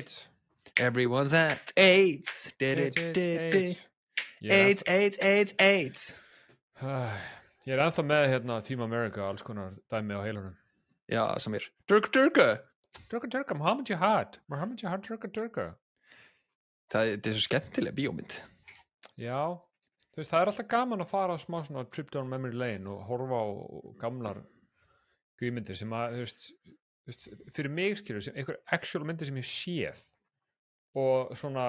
AIDS Everyone's at AIDS AIDS, AIDS, AIDS, AIDS. AIDS, AIDS, Ég er ennþá með hérna Team America alls konar dæmi á heilunum. Já, Samir Durka, durka Turka. Turka, Muhammad Jihad. Muhammad Jihad Turka Turka. Það er svo skemmtileg bíómynd. Já, þú veist, það er alltaf gaman að fara á smá svona trip down memory lane og horfa á gamlar grímyndir sem að, þú veist, veist fyrir mig skilur, sem einhver actual myndir sem ég séð og svona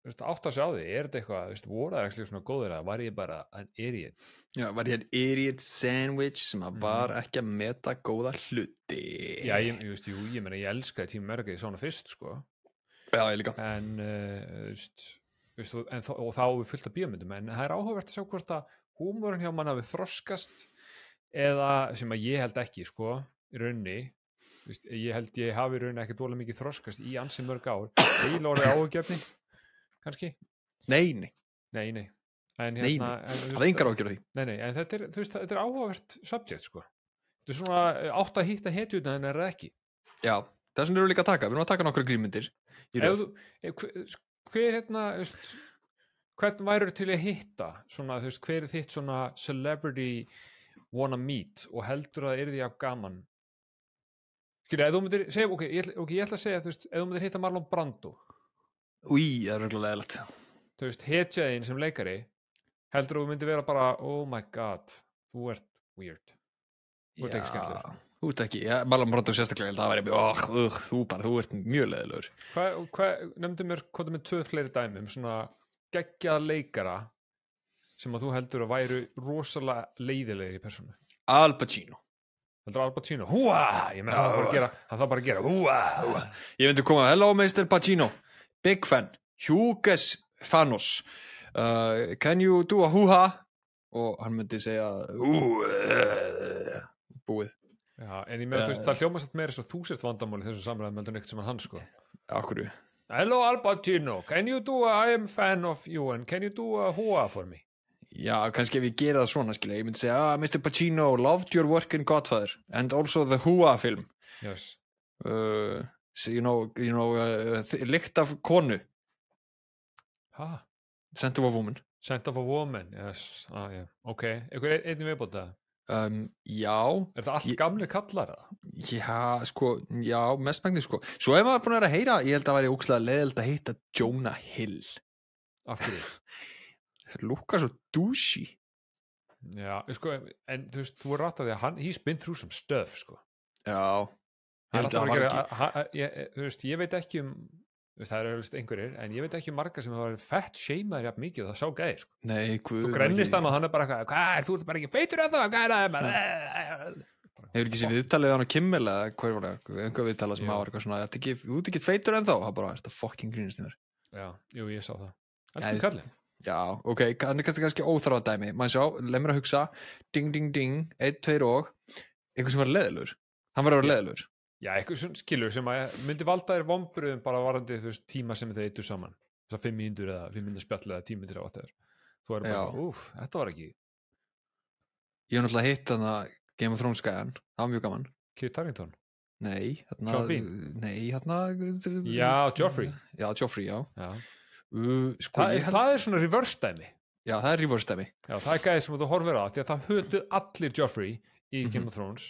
átt að sjá því, er þetta eitthvað voru það ekki svona góður að var ég bara an idiot? Já, var hér idiot sandwich sem að Mhm. var ekki að meta góða hluti? Já, ég, ég veist, jú, ég meina, ég elskaði tíma merkið svona fyrst, sko. Já, ég líka. En uh, veist, veist, þó- og þá við fullt af bíómyndum en það er áhugavert að sjá hvort að húmórin hjá mann hafi þroskast eða sem að ég held ekki sko, í raunni þú veist, ég held ég hafi í raunni ekki dólega mikið þroskast í ansi mörg ár. Eiginlega orðið áhugjörni kannski, Nei, nei, nei, nei. En, Nei, hérna, það er engar ágjör því. Nei, nei, en þetta er, veist, þetta er áhugavert subject sko, þetta er svona eh, átt að hitta hetjuna en er það ekki? Já, þessum erum við líka að taka. Við erum að taka nokkra grímyndir ef, hver, hver hérna veist, hvern værið til að hitta? Svona, þú veist, hver er þitt svona celebrity wanna meet? Og heldur að það er því af gaman skilja, ef þú myndir segja, ok, ég, ætla- ok, ég ætla að segja þú veist, ef þú myndir hitta Marlon Brando. Új, það er reglulega leðilegt þú veist, hetjaðin sem leikari heldur þú myndir vera bara oh my god, þú ert weird. Þú ert ekki skemmtilegur. Þú ert ekki, já, Marlon Brando sérstaklega ég held að það væri oh, uh, þú bara, þú ert mjög leðilegur hvað, hvað, nefndu mér, hvað er með tvö fleiri dæmi um svona geggjað leikara sem að þú heldur að væru rosalega leiðilegir í persónu. Al Pacino heldur Al Pacino, húa! Ég meina það bara að gera, það bara gera. Húa, húa. Ég myndi koma, hello Mr. Pacino. Big fan, huges fanos uh, Can you do a hoo-ha? Og hann myndi segja hú uh, Búið. Já, en ég meina þú veist, það hljóma satt meira svo þú sért vandamáli þessu samræðum heldur neitt sem hann sko. Akkur Hello Al Pacino, can you do a, I am fan of you and can you do a húa for me Já, kannski ef ég gera það svona skilja Ég myndi segja, ah, Mr. Pacino loved your work in Godfather And also the Hua film yes. uh, so, You know, you know uh, Lykt af konu ha, Scent of a woman Scent of a woman yes. ah, yeah. ok, einhver ein- einnig viðbóta um, Já, er það allt gamli kallar það? já, sko Já, mest megnis sko Svo ef maður búin að vera að heyra Ég held að væri úkslega leðild að hitta Jonah Hill af hverju? Lúkar svo douchey. Já, sko, en þú veist, þú er rátt að því að hann, he's been through some stuff, sko. Já. Er að að ég, þú veist, ég veit ekki um, þú það eru einhverjir, en ég veit ekki um marga sem hafa verið fett sheimaður jafn mikið og það sá gæði, sko. Nei, hvað Þú grennist hann og hann er bara eitthvað, hvað, þú ert bara ekki feitur að það, hvað er það, bara, Hefur ekki sér viðtalið á hann á Kimmel eða hver var það, einhver viðtalið sem hafa eitthvað svona, "Ertu ekki- þú ert ekki feitur ennþá? Það bara, þetta fucking grínist í mér. Já, jú, ég sá það. Já, Elsku veist- kallinn. Já, ok, hann er kannski, kannski óþráða dæmi maður sjá, leið mér að hugsa ding, ding, ding, 1, 2 og einhver sem var leðilur, hann var að vera leðilur Já, eitthvað svona skilur sem að myndi valda þér vombriðum bara varandi, þú veist, tíma sem þið eittu saman. Þess að fimm mínútur eða fimm mínútur spjall eða tímyndir á áttir. Þú er bara, úf, þetta var ekki Ég hef náttúrulega hitt hann að Game of Thrones gæjan, það var mjög gaman Kit Harington. Nei, hérna? Nei, hérna Já, Joffrey. Já, Joffrey, já Já. Uh, Sko, Það, held það er svona reverse dæmi. Já, það er reverse dæmi Já, það er gæði sem þú horfir á því að það hötuð allir Joffrey í Mhm. Game of Thrones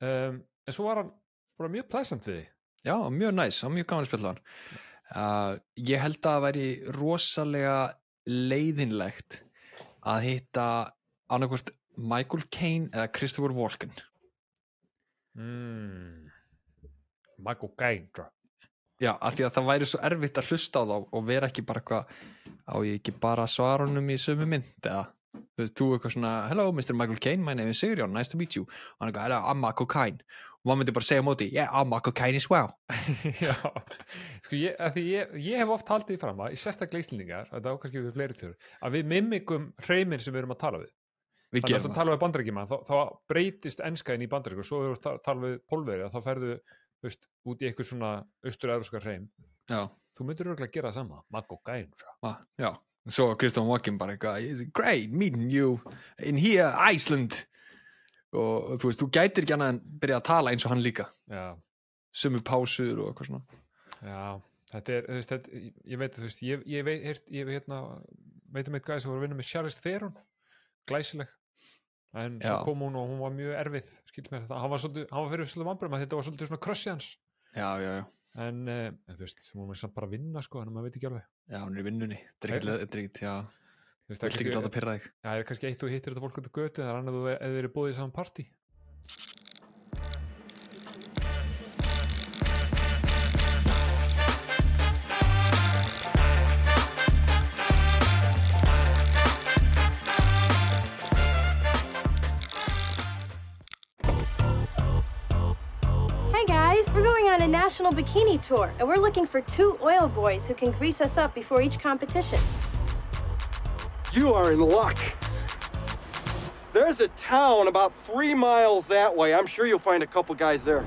um, en svo var hann bara mjög pleasant við Já, mjög næs, það var mjög gaman að spila hann uh, Ég held að það væri rosalega leiðinlegt að hitta annarkvort Michael Caine eða Christopher Walken mm. Michael Caine Já, af því að það væri svo erfitt að hlusta á þá og vera ekki bara eitthvað á ég ekki bara að svara honum í sömu mynd eða? Þú veist, þú eitthvað svona Hello, Mr. Michael Caine, my name is Sigurjón, nice to meet you. Og hann eitthvað, hello, I'm Michael Caine. Og maður myndi bara segja móti, yeah, I'm Michael Caine as well. Já, sko ég, að því ég, ég hef oft haldið því fram að í sérstaklega íslendingar, þetta á kannski við fleiri þjóður, að við mimikum hreiminn sem við erum að tala við. Við Þannig að gerum þú það. tala við bandaríkjumann, þá, þá breytist enskaðin í bandaríkjum, svo eru að tala við pólveri þá ferðu, veist, út í eitthvað svona austur-euróska hreim. Já, Þú myndir örgulega gera það sama, Maggo Gæn, svo. ah, já. Svo Christopher Walken bara eitthvað "It's Great meeting you in here, Iceland? Og þú veist, þú gætir ekki annað en byrja að tala eins og hann líka. Já, sömu pásur og eitthvað svona. Já, þetta er, þú veist, þetta, ég- veit, þú veist, ég, ég veit, heyrt, ég hérna, veit um eitt gæði sem voru að vinna með Charlize Theron, glæsileg, en svo Já. kom hún og hún var mjög erfið, skilt mér þetta, hann var svolítið, hann var fyrir svolítið vambröðum að þetta var svolítið svona krossi hans, já, já, já, en, uh, en þú veist, hún var samt bara að vinna, sko, en maður veit ekki alveg. já, hún er í vinnunni. Er er ekkert, já, Þú veist, það er kannski- er eitt og hittir þetta fólk á götu, það er annað þú eða þeir eru búið í saman partí. National bikini tour, and we're looking for two oil boys who can grease us up before each competition. You are in luck. There's a town about three miles that way. I'm sure you'll find a couple guys there.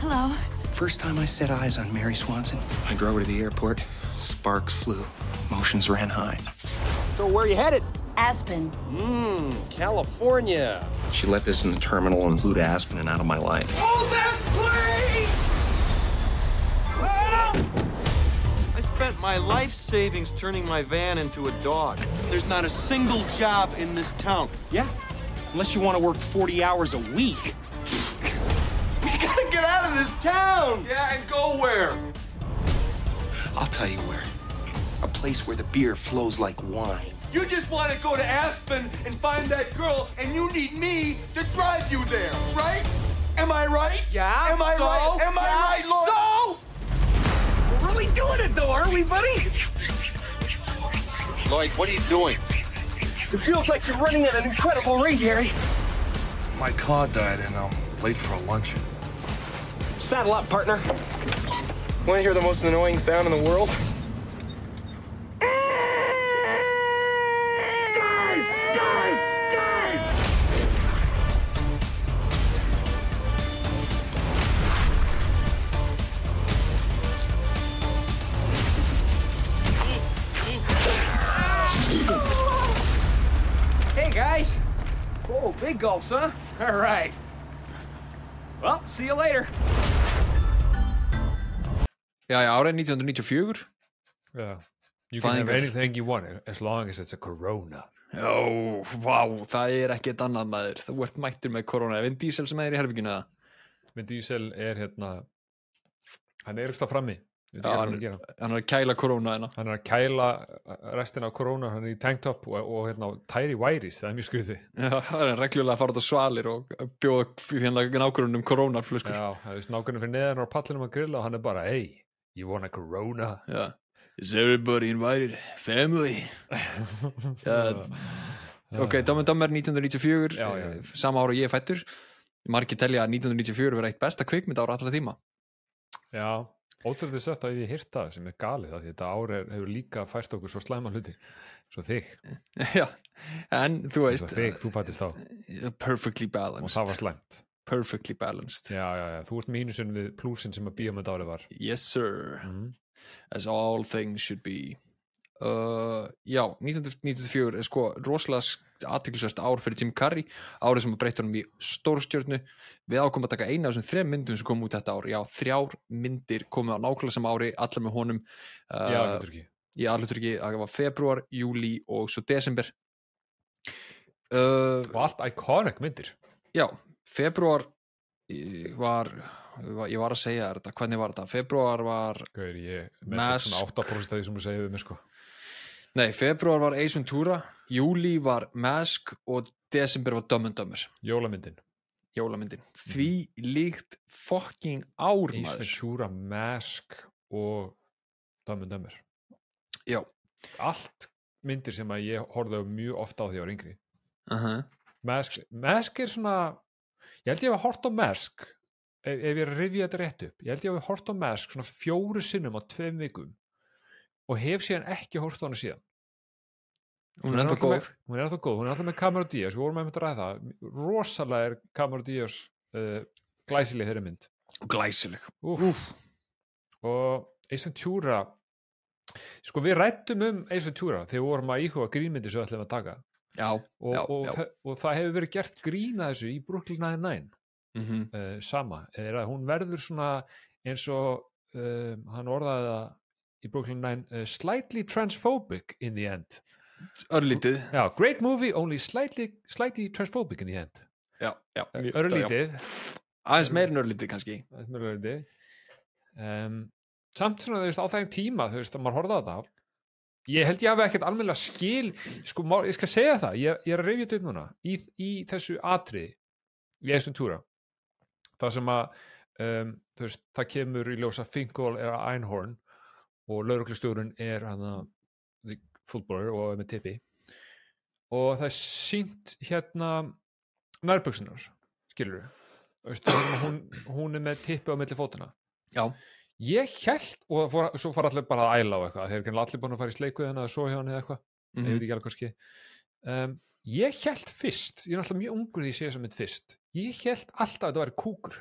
Hello. First time I set eyes on Mary Swanson, I drove her to the airport. Sparks flew, emotions ran high. So where are you headed? Aspen. Mmm, California. She left this in the terminal and flew to Aspen and out of my life. Hold that plane! I spent my life savings turning my van into a dog. There's not a single job in this town. Yeah, unless you want to work 40 hours a week. We gotta get out of this town! Yeah, and go where? I'll tell you where. A place where the beer flows like wine. You just want to go to Aspen and find that girl, and you need me to drive you there, right? Am I right? Yeah, Am I so? right? Am I right, Lord? so? We're really doing it though, aren't we, buddy? Lloyd, what are you doing? It feels like you're running at an incredible rate, Harry. My car died and I'm late for a luncheon. Saddle up, partner. Want to hear the most annoying sound in the world? Guys! Guys! Guys! Guys! Oh, big gulps, huh? All right. Well, see you later. já, já, árið 1994 Já. You can have anything you want as long as it's a corona. já, vá, það er ekkert annað maður þú ert mættur með korona, er Vin Diesel sem er í herbygginu eða? Vin Diesel er hérna, hann er eitthvað frammi, Já, hann, hann er hann er að kæla korona hérna Hann er að kæla restina af korona, hann er í tanktop og, og hérna, tæri væris, það er mjög skriði. Já, það er reglulega að fara út á svalir og bjóða hérna nákvæmum koronaflöskur Já, það er nákvæmlega fyrir neðan á pallinum að grilla og hann er bara, hey, you want a corona? Já. Is everybody invited? Family? Ok, Dumb and Dumber 1994 Já, eh, sama ára og ég fættur margir telja að 1994 verið eitt besta kvikmynd ára allra tíma Já, ótrúlega sett að ég hýrt það sem er galið það því þetta ár er, hefur líka fært okkur svo slæma hluti svo þig, Já, en þú veist þig, þú fættist á. uh, perfectly og balanced það var slæmt. Perfectly balanced. Já, já, já, þú ert mínusin við plúsin sem að bíómynd árið var. Yes sir, mm. as all things should be uh, já 1994 er sko rosalega aðteklisvært ár fyrir Jim Carrey árið sem breytti honum í stórstjörnu. Við ákomum að taka eina af þessum þrem myndum sem kom út þetta ár, já, þrjár myndir komið á nákvæmlega sem ári, allar með honum. Uh, Já, getur ekki í aðluturki, það var februar, júli og svo desember. Uh, og allt iconic myndir. já, februar eh, var ég var að segja þetta, hvernig var þetta? Februar var, Gauður, ég með Mask. svona 8% af því sem þú segir við mig sko nei, februar var Ace Ventura, júli var Mask og desember var Dumb and Dumber. Jólamyndin, jólamyndin, því líkt fucking ár Ace Ventura, Mask og Dumb and Dumber. Já, allt myndir sem að ég horfði mjög ofta á því á yngri. Uh -huh. Mask, Mask er svona ég held ég að hort á Mask ef, ef ég er að rifja þetta rétt upp ég held ég að hort á Mask svona fjóru sinnum á tveim vikum og hef síðan ekki hort á hana síðan. Hún er alltaf góð. hún er ennþá góð, hún er alltaf með Cameron Diaz. Við vorum með að ræða það. Rosalega er Cameron Diaz uh, glæsileg þeirri mynd. Glæsileg. Úf. og Ace Ventura sko við rættum um Ace Ventura þegar við vorum að íhuga grínmyndi sem við ætlum að taka. Já, og, já, og, já. þa og það hefur verið gert grína þessu í Brooklyn Nine-Nine. Mm uh, sama, er að hún verður svona eins og um, hann orðaði það í Brooklyn Nine uh, slightly transphobic in the end. Örlítið. Já, great movie, only slightly, slightly transphobic in the end. Já, já, mjög- já. örlítið aðeins meir en örlítið kannski. Það er mjög örlítið. Um, samt svona þú veist á þeim tíma þú veist að maður horfði á þetta ég held ég hafi ekkert almennilega skil sko, má, ég skal segja það, ég, ég er að reyfja þetta upp núna í, í þessu atriði í þessum túra það sem að um, veist, það kemur í ljósa Fingal er að Einhorn og lauruglustjórun er að footballer og með tippi og það er sínt hérna nærbuksunar skilur við hún, hún er með tippi á milli fótuna já, ég held og fór, svo fara allir bara að æla á eitthvað. Þeir eru allir búin að fara í sleiku hennar eða svo hjá hann eða eitthvað, Mhm. ég veit ekki alveg hvað ski um, ég held fyrst ég er alltaf mjög ungur því ég sé þess að mynd fyrst. Ég held alltaf að þetta væri kúkur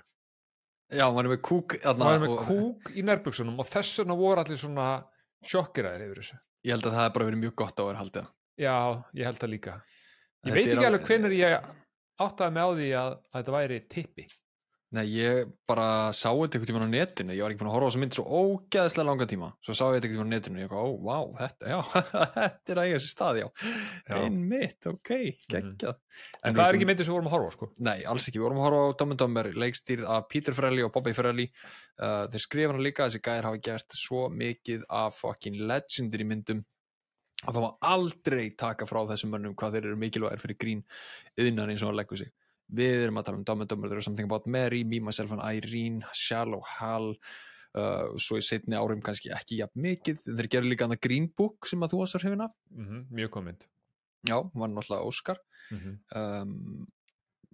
já, hann er með kúk það væri með og- kúk í nærbuksunum og þess vegna voru allir svona sjokkeraðir yfir þessu. Ég held að það hef bara verið mjög gott á að vera haldið já, ég held það líka. Ég Þetta veit er ekki alveg- hvenær ég áttaði mig á því að, að þetta væri tippi Nei, ég bara sá þetta einhvern tímann á netinu, ég var ekki búin að horfa á þessa mynd svo ógeðslega langa tíma, svo sá ég þetta einhvern tímann á netinu og ég kom, ó, vá, þetta, já, þetta er að eiga þessi stað, já, Já. einmitt, ok, geggjað. en það er ekki myndið sem við vorum að horfa á sko. Nei, alls ekki, við vorum að horfa á Dom and Dumber, leikstýrð af Peter Frelli og Bobby Frelli, uh, þeir skrifa hana líka, þessi gæðir hafa gert svo mikið af fucking legendir í myndum. Og það má aldrei taka frá þessum mönnum hvað þeir eru mikilvægir fyrir grín yðnan eins og hann leggur sig við erum að tala um Dumb and Dumber, there is something about Mary Me, Myself and Irene, Shallow Hal uh, svo í setni árum kannski ekki jafn mikið, þeir gerðu líka Green Book sem að þú varst að hrifina mm mjög komið já, var náttúrulega Óskar. Mm -hmm. um,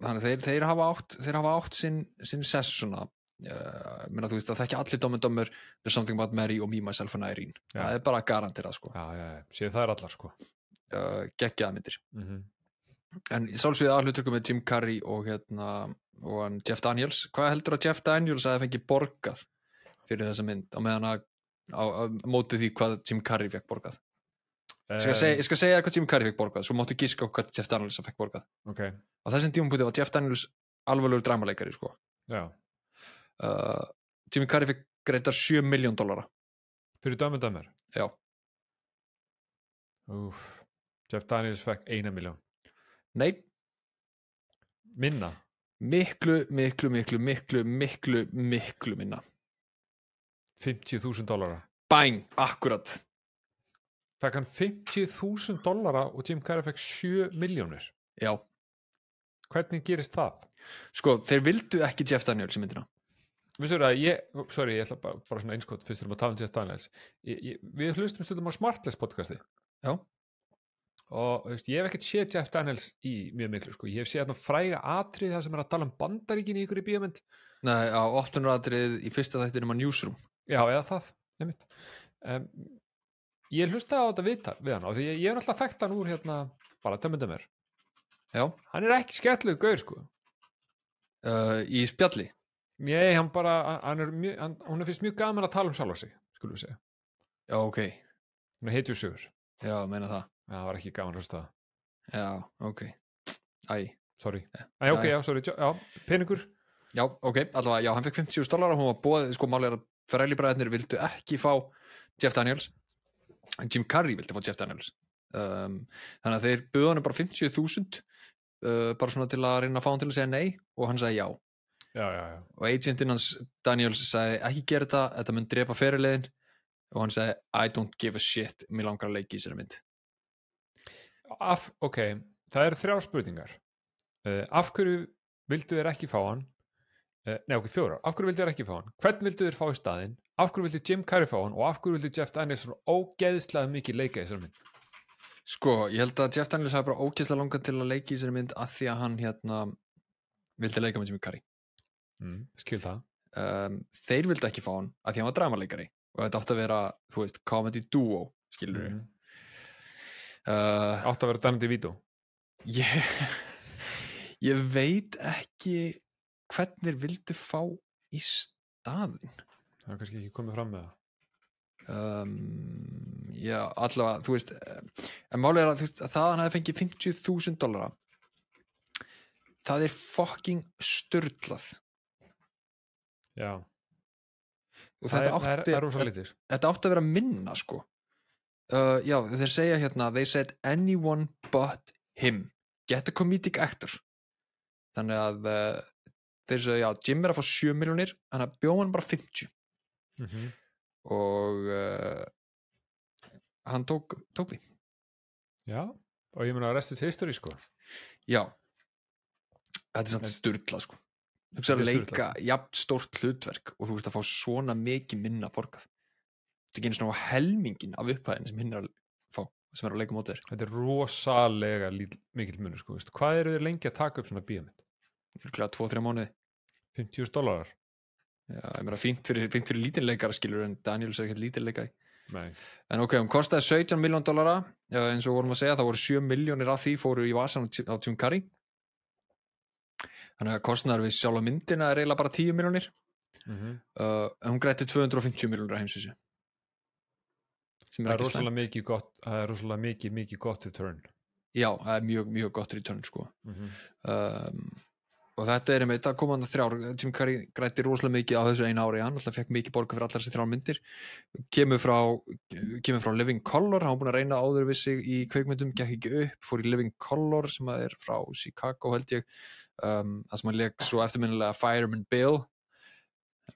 þannig að þeir, þeir hafa átt þeir hafa átt sinn, sinn sess svona. Uh, minna, þú veist að þekki allir Dumb and Dumber There's something about Mary og Me, Myself and Irene. Já. það er bara garanterað sko. Já, já, já, séu það er allar sko. uh, geggjaða myndir. Mm en sálsvið aðhluturkum með Jim Carrey og hérna og Jeff Daniels. Hvað heldur að Jeff Daniels að það fengi borgað fyrir þessa mynd á meðan að á, á móti því hvað Jim Carrey fekk borgað? Ég skal, segja, ég skal segja hvað Jim Carrey fekk borgað svo máttu gíska hvað Jeff Daniels fekk borgað. Ok, á þessum tímum var Jeff Daniels alvarlegur dramaleikari sko. uh, Jim Carrey fekk greitar 7 miljón dollara. Fyrir dömur dömur já, Úf. Jeff Daniels fekk eina miljón nei, minna? Miklu, miklu, miklu, miklu, miklu, miklu minna. 50.000 dollara. Bang, akkurat. Fekk hann 50.000 dollara og Jim Carrey fekk 7 miljónir já, hvernig gerist það? sko, þeir vildu ekki Jeff Daniels í myndina. Vissur að ég, sorry, ég ætla bara, bara svona einskot fyrst erum að tala um Jeff Daniels. Ég, ég, við hlustum stundum á Smartless podcasti. Já, og veist, ég hef ekkert séð Jeff Daniels í mjög miklu, sko, ég hef séð þarna fræga atrið það sem er að tala um bandaríkin í ykkur í bíómynd. Nei, á 8. atrið í fyrsta þættinum á Newsroom. Já, eða það, nefnitt um, ég hlusta á þetta viðtal við hann og því ég, ég er alltaf þekkt hann úr hérna, bara tömmundum er. Já, hann er ekki skemmtlegu gaur, sko. Uh, í spjalli? Nei, hann bara, hann er mjög, hann, hún er fyrst mjög gaman að tala um sjálfa sig, skulum við segja. já, ok, Hún er heitjur sigur. já, meina það það var ekki gaman að hlusta já, ok, æ Sorry. Æ, ok, já. já, sorry. Já, peningur. Já, ok, allavega, já, hann fekk 50 dólar og hún var bóðið, sko, máli að fræðlibræðinir vildu ekki fá Jeff Daniels en Jim Carrey vildi fá Jeff Daniels um, þannig að þeir buðu hann bara 50.000 uh, bara svona til að reyna að fá hann til að segja nei og hann sagði já Já, já, já. og agentinn hans Daniels sagði ekki gera þetta, þetta mun drepa fyrirliðin og hann sagði I don't give a shit mér langar að leiki í sér mynd Af, ok, það eru þrjá spurningar. Uh, af hverju vildu þér ekki fá hann? Uh, nei, ok, fjóra. Af hverju vildu þér ekki fá hann? Hvern vildu þér fá í staðinn? Af hverju vildu Jim Carrey fá hann? Og af hverju vildu Jeff Daniels svona ógeðslega mikið leika í þessar mynd? sko, ég held að Jeff Daniels hafi bara ókesslega langar til að leiki í sér mynd að því að hann hérna vildi leika með Jimmy Carrey Mm, skil það. um, þeir vildi ekki fá hann að því hann var dramaleikari og þetta átti að vera, þú veist, comedy duo skilur við Mm. Uh, Átt að vera dannandi í vító. ég, ég veit ekki hvern þeir vildu fá í staðin Það er kannski ekki komið fram með það. um, já, allavega þú veist, eh, en málið er að veist, að það að hann hefði fengið 50.000 dollara það er fucking störtlað Já. og það þetta er, er, átti, er lítið þetta átti að vera minna sko uh, já, þeir segja hérna they said anyone but him. Get a comedic actor. Þannig að uh, þeir segja, já, Jim er að fá 7 miljonir hann að bjóða hann bara 50 mm -hmm. og uh, hann tók, tók því. Já, og ég meina að restið history sko. Já. Þetta er samt sturla sko. Þú veist að leika jafn stórt hlutverk og þú veist að fá svona mikið minna borgað þetta er ekki einu svona helmingin af upphæðin sem hinn er að fá sem er að leika mótið þér. Þetta er rosalega mikill munur sko veistu. hvað eru þið lengi að taka upp svona bíómynd? Örugglega 2-3 mánuði. 50.000 dólarar fínt fyrir, fyrir lítinleikara skilur en Daniels er ekkert lítinleikari Nei. en ok, hún kostaði 17 miljón dollara eins og vorum að segja, það voru 7 miljónir af því fóru í vasan á Tim Curry þannig að kostnaður við sjálfa myndina er eiginlega bara 10 miljónir Mm -hmm. uh, en hún grætti 250 miljónir á heimsvísu sem er er ekki slæmt. það er rosalega mikið, mikið gott return. Já, það er mjög, mjög gott return sko. Mm -hmm. um, og þetta er einmitt að koma hann þrjár Tim Curry grætti rosalega mikið á þessu einu ári. Hann alltaf fekk mikið borga fyrir allar þessi þrjár myndir. Kemur frá, kemur frá Living Color. Hann búin að reyna áður við sig í kveikmyndum gekk ekki upp, fór í Living Color sem er frá Chicago held ég. Um, það sem hann leik svo eftirminnilega Fireman Bill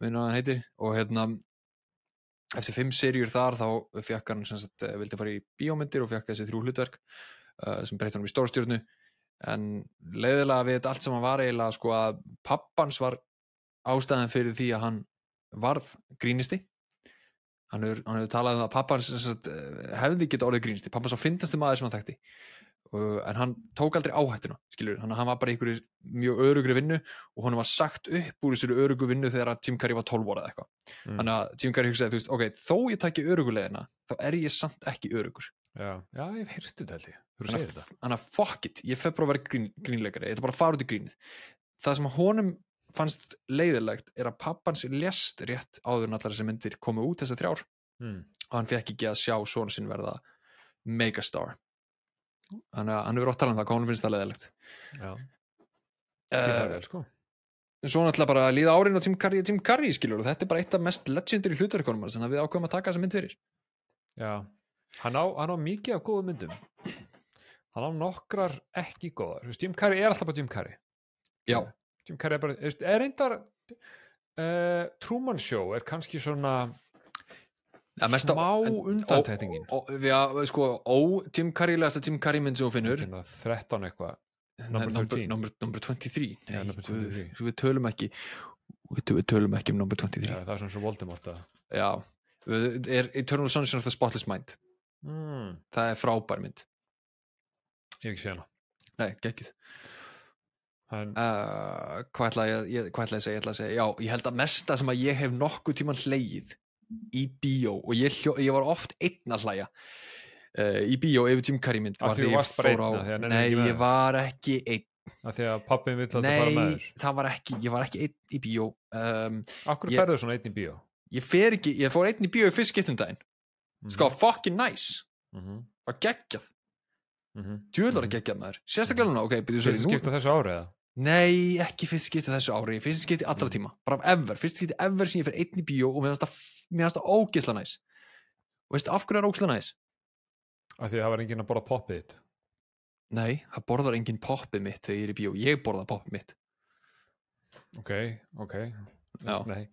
minna hvað hann heitir. Og hérna eftir fimm serjur þar þá fekk hann sem sagt, eh, vildi fara í bíómyndir og fekk þessi þrjú hlutverk uh, sem breytti hann í stórstjörnu. En leiðilega við þetta allt sem hann var eiginlega sko að pappans var ástæðan fyrir því að hann varð grínisti. Hann hefur, hefur talað um að pappans sagt, eh, hefði geta orðið grínisti. Pappans var fyndasti maður sem hann þekkti en hann tók aldrei áhættuna skilur, hann, hann var bara í einhverju mjög örugri vinnu og hann var sagt upp úr þessari örugu vinnu þegar að Tim Curry var 12 ára eða eitthvað. Mm. þannig að Tim Curry hugsaði, þú veist, ok, þó ég taki örugulegina þá er ég samt ekki örugur. Já. já, ég hef heyrst þetta held ég. Þú segir þetta? þannig að fuck it, ég fef bara að vera grín, grínleikari ég ætla bara að fara út í grínið. Það sem honum fannst leiðilegt er að pappans lést rétt áður en allar þessi myndir komu út þessar þrjár. Mm. og hann fekk ekki að sjá svona sinn verða megastar þannig að hann hefur ótt talað um það hvað honum finnst það það uh, vel sko. svo náttúrulega bara að líða árin og Tim Curry skilur og þetta er bara eitt af mest legendary hlutverkonum þannig að við ákveðum að taka þessa mynd fyrir. Já, hann á, hann á mikið af góðum myndum. Hann á nokkrar ekki góðar. Þú veist, Jim Carrey er alltaf bara Jim Carrey. Já, Jim Carrey er bara, þú veist, er reyndar uh, Truman Show er kannski svona mesta, smá undantekningin. sko, ó, Tim Curry legasta Tim Curry mynd sem þú finnur. Hérna, 13 eitthvað. Number, Number number, 13. number, number 23 Nei, Já, number guð, 23. Við tölum ekki Við tö- við tölum ekki um number 23 já, það er svona svo Voldemort að Já, Við- er Eternal Sunshine of the Spotless Mind. Mm, Það er frábær mynd. Ég hef ekki sé hana. Nei, geggjuð en, uh, Hvað ætla ég, ég, hvað ætla ég að segja? Ég ætla að segja Já, ég held að mesta sem að ég hef nokkuð tíman hlegið í bíó og ég, hljó, ég var oft einn að hlæja uh, í bíó yfir Jim Carrey mynd var því þú varst bara einn, að Nei, ég var ekki einn. Að því að pappin vill að það fara með Nei, þér. það var ekki, ég var ekki einn í bíó um, Akkur Ég- ferðu svona einn í bíó? Ég fer ekki, ég fór einn í bíó í fyrst skiptum daginn. Mhm, sko, fucking nice. Mhm, var geggjað, mhm. djöðlar Mhm. að geggjað maður. Sérstaklega núna, ok, byrju Fyrst sorry, nú skipta þessu árið eða? Nei, ekki fyrst skipti þessu ári fyrst skipti allra Mhm. tíma, bara ever fyrst skipti ever sem ég fer einn í bíó og mér finnst það ógisla næs og veistu af hverju er ógisla næs? Af því að það var enginn að borða poppið þitt nei, það borðar enginn poppið mitt þegar ég er í bíó, ég borða poppið mitt Ok, ok Já. Nei.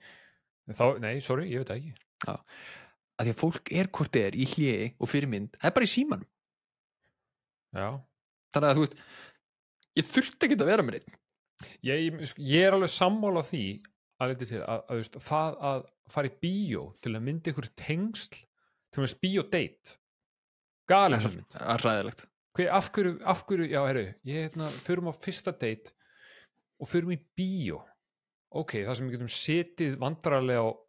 Þá, nei, sorry, ég veit ekki að því að fólk er hvort er í hliði og fyrir mynd, það er bara í símanum Já þannig að þú veist, ég þurfti ekki að vera með neitt ég, ég er alveg sammála því að, að, að, að, að það að fara í bíó til að mynda ykkur tengsl til að bíódate. Galið það hugmynd. er ræðilegt af hverju, af hverju, já, herru ég hérna, förum á fyrsta date og förum í bíó. Ok, það sem við getum setið vandrarlega og,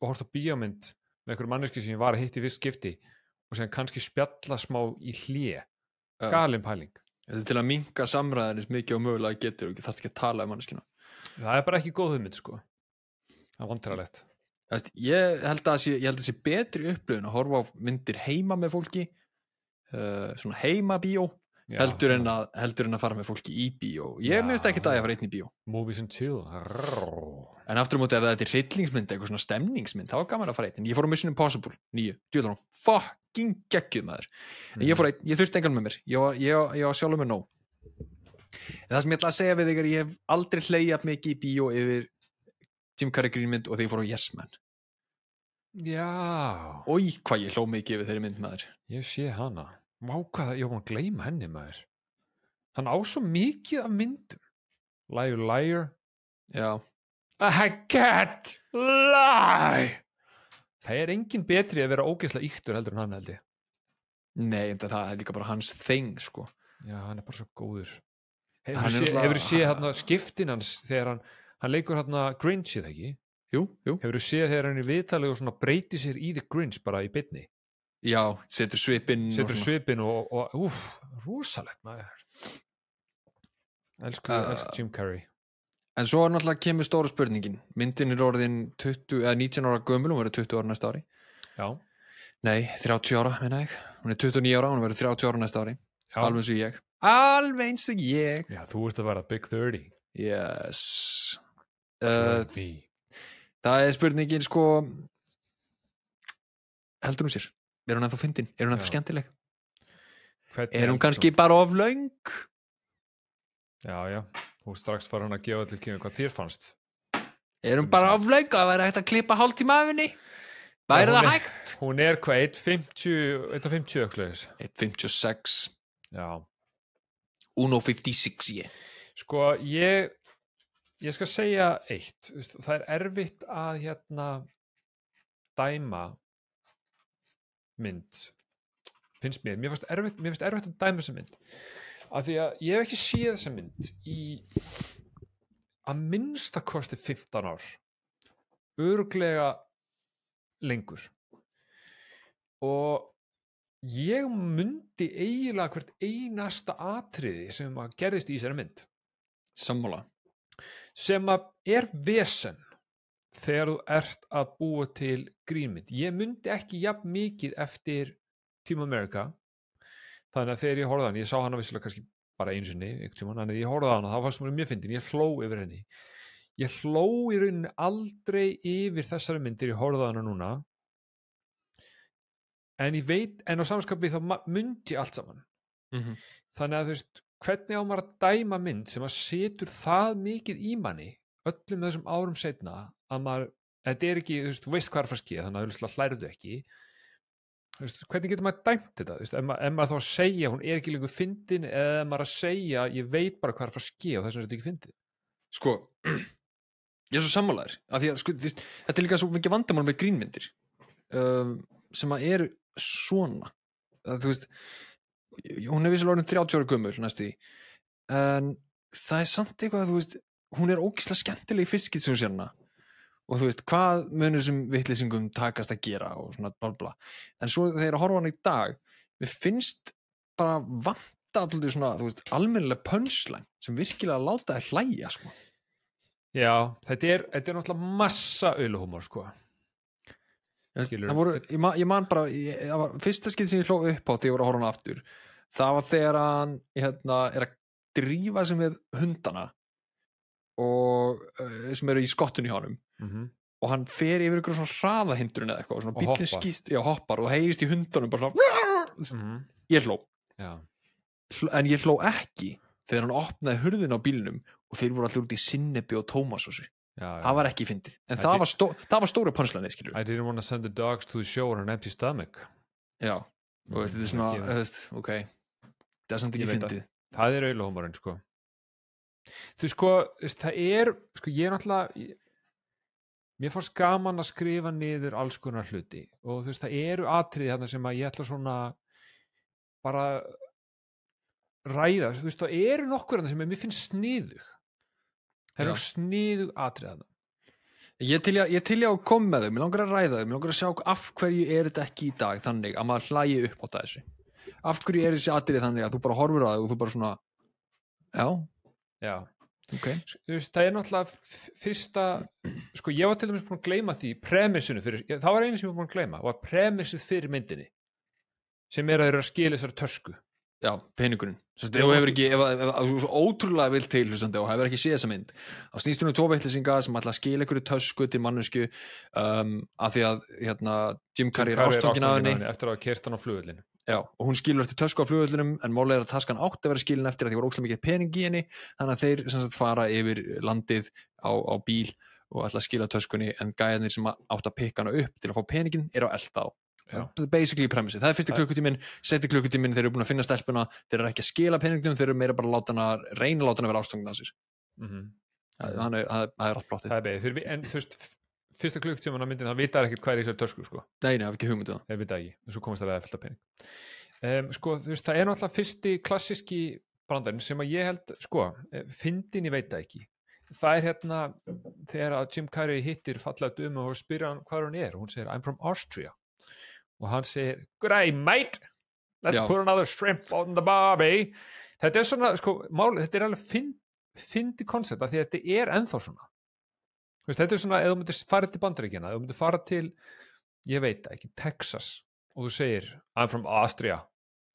og hort á bíómynd með einhverju manneski sem ég var að hitta í fyrst skipti og sem kannski spjalla smá í Já. galin pæling Þetta er til að minka samræðinis mikið og mögulega getur og ekki þarf ekki að tala um manneskina það er bara ekki góð hugmynd sko. Það er vandrarlegt Þess, ég, held að sé, ég held að sé betri upplöfun að horfa á myndir heima með fólki uh, svona heima bíó Já, heldur, en að, heldur en að fara með fólki í bíó. Ég minnst ekki það að ég fara einn í bíó. Movies and chill. En aftur á móti ef þetta er hryllingsmynd eitthvað svona stemningsmynd, þá er gaman að fara einn. En ég fór á Mission Impossible, nýju, djúðan fucking geggjuð maður. En ég fór einn, ég þurfti engan með mér. Ég ég, ég var sjálfur með nóg. En það sem ég ætla að segja við er ég hef aldrei hleyjað mikið í bíó yfir Jim Carrey grínmynd og þegar ég fór á Yes Man. Já, Ói, hvað ég hló mikið yfir þeirri mynd maður. Ég sé hana Vá hvað, ég var að gleyma henni maður. Hann á svo mikið af myndum. Liar Liar. Já, I can't lie! Það er engin betri að vera ógeðslega yktur heldur en hann held ég. Nei, en það er líka bara hans þing sko. Já, hann er bara svo góður. Hefur þú séð, hérna skiptin hans þegar hann, hann leikur hérna Grinch eða ekki? jú, jú, Hefur þú séð þegar hann er viðtalið og svona breyti sér í The Grinch bara í bytni? Já, setur svipinn og Setur svipin og, og úf, rosalegt maður. Elsku, Uh, elsku Jim Carrey. En svo er náttúrulega kemur stóra spurningin. Myndin er orðin 20, eða 19 ára gömul hún verður 20 ára næsta ári. Já, Nei, 30 ára, meina ég. Hún er 29 ára, hún verður 30 ára næsta ári. Já, Alveg eins og ég. Alveg eins og ég. Já þú ert að vera Big 30 Yes. Uh, 30. Það er spurningin sko Heldur hún sér? Er hún ennþá fyndin? Er hún ennþá skemmtileg? Hvernig Er hún kannski bara of löng? Já, já, ert strax farin að gefa allir kynna hvað þér fannst Er hún bara of löng? Það væri hægt að klippa hálftíma af henni? Væri Já, það hún er- hægt? Hún er hvað, 1.50 1.50 öxleis 1.56 Já, 1.56 ég sko ég ég skal segja eitt það er erfitt að hérna dæma mynd finnst mér, mér finnst erfitt, mér finnst erfitt að dæma þessa mynd. Af því að ég hef ekki séð þessa mynd í að minnsta kosti 15 ár. Örglega lengur. Og ég mundi eiginlega hvert einasta atriði sem að gerðist í þessari mynd. Sammála. Sem að er vesen þegar þú ert að búa til grínmynd. Ég myndi ekki jafn mikið eftir Team America. Þannig að þegar ég horfði hann, ég sá hana vissilega kannski bara einu sinni, tímann, þannig að ég horfði á hana þá fannst mér mjög fyndin, ég hló yfir henni. Ég hló í rauninni aldrei yfir þessari myndir, ég horfði á hana núna. En ég veit, en á samskapi þá ég allt saman. Mm -hmm. þannig að þú veist hvernig á maður að dæma mynd sem að setur það mikið í manni öllum þessum árum setna að maður, þetta er ekki, þú veist, þú veist hvað er að að skýja þannig að þú hlærðu ekki. Veist, hvernig getur maður dæmt þetta? Veist, ef, maður, ef maður þá að segja, hún er ekki lengur fyndin eða maður að segja, ég veit bara hvað er að fara að skýja og þess er þetta ekki fyndið. Sko Ég er svo sammálaður af því að sko, veist, þetta er líka svo mikið vandamál með grínmyndir um, sem að eru svona. Að, þú veist hún er vissilega orðin 30 ára gömul næstu því en það er samt eitthvað að þú veist hún er ógislega skemmtileg í fiskit sem hún sér hana og þú veist hvað munur sem vitleysingum takast að gera og svona bla bla en svo þegar að horfa á hana í dag mér finnst bara vanta alltaf svona, þú veist, almennilega punchline sem virkilega láta þær hlæja sko. Já, þetta er, þetta er náttúrulega massa auðluhumor sko. Það Skilurðu? það voru, ég, man, ég man bara ég, var fyrsta skil sem ég hló upp á þegar ég voru að horfa á hana aftur það var þegar hann hérna, er að drífa sig með hundana og uh, sem eru í skottun í honum mm -hmm. og hann fer yfir ykkur svona hraðahindrun eða eitthvað og svona Og hoppar. skýst, já hoppar og heyrist í hundunum bara svona Mhm. ég hló, Já, en ég hló ekki þegar hann opnaði hurðin á bílnum og þeir voru allir út í sinnebi og tómasósu það var ekki fyndið, en Það það var, stó, það var stóra pönslanið skilur I didn't want to send the dogs to the show on an empty stomach. Já, og veist, þetta er svona Ekki- þú veist, ok, það er samt ekki fyndið. það er sko. Þú sko, þú veist, það er sko, ég er náttúrulega mér fannst gaman að skrifa niður alls konar hluti. Og þú veist, það eru atriði þarna sem að ég ætla svona bara ræða, þú veist, það eru nokkur þarna sem mér finnst sniðug. Það eru sniðug atriði þarna. Ég til ég í að koma með þau, mér langar að ræða þau, mér langar að sjá af hverju er þetta ekki í dag þannig að maður hlægi upp á þessu. Af hverju er þessi atrið þannig að þú bara horfur á þau og þú bara svona, já, já, ok. þú veist, það er náttúrulega fyrsta, sko ég var til dæmis búin að gleyma því, premissinu fyrir, það var einu sem ég var búin að gleyma, var premissið fyrir myndinni sem er að eru að skila þessari tösku. Já, peningurinn. Sest, ef þú hefur ekki, ef, þú svo ótrúlega vilt til hlustandi og hefur ekki séð þessa mynd þá snýst hún um tvo veitlisinga sem ætla að skila einhverju tösku til mannesku um, af því að hérna, Jim Carrey er ástofngin af henni. eftir að hafa kert hann á flugullinu Já, og hún skilur eftir tösku á flugvöldunum en málega er að taskan átti að vera skilin eftir að því var óslega mikið pening í henni þannig að þeir sagt fara yfir landið á, á bíl og ætla að skila töskunni en gæðinir sem átti að pikka hana upp til að fá peningin er á elda á. Það er er Það- klukkutíminn setni klukkutíminn, þeir eru búin að finna stelpuna þeir eru ekki að skila peningum, þeir eru meira bara að láta hana reyna að láta hana vera sér. Mm það það er, það það allt plottið. Það beðið, Þeir- en þú veist fyrsta klukktíman á myndin, það vita ekki hvað er í þessari tösku sko. Nei, er ekki hugmyndu það. Þeir vita ekki, en svo komast það að fylta pening. Um, sko, þú veist, það er náttúrulega fyrsti klassíski brandarinn sem að ég held sko, eh, fyndin ég veit það ekki. Það er hérna þegar að Jim Carrey hittir fallega dömu og spyrja hann hvað hann er hún segir I'm from Austria. Og hann segir good day mate. Let's Já. put another shrimp on the barbie. Þetta er svona, sko, máli, þetta er alveg fynd, fyndi koncept af því að þetta er ennþá svona veist, þetta er svona, ef þú myndir fara til bandaríkjana, ef þú myndir fara til ég veit ekki, Texas og þú segir, I'm from Austria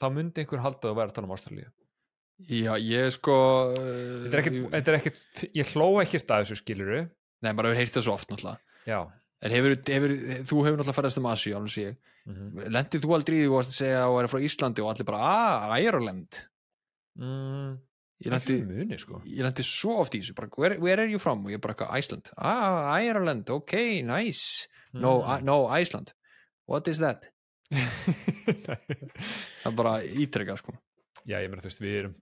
þá myndi einhver halda að vera að tala um Ástralíu. Já, ég sko þetta er ekkert, þetta er ekkert, ég hló ekkert að þessu skiluru, Nei, bara hefur heyrt það svo oft náttúrulega. Já. En hefur, hefur, þú hefur náttúrulega ferðast um ég. Mm Lendið þú aldrei í því að segja og er frá Íslandi og allir bara, ah, Ireland? Mm, Ég sko ég lendi svo oft í þessu bara, where, where are you from? og ég bara, Iceland ah, Ireland, ok, nice no, Mm. I, no, Iceland what is that? það er bara ítrekka sko. já, ég meina þú veist, við erum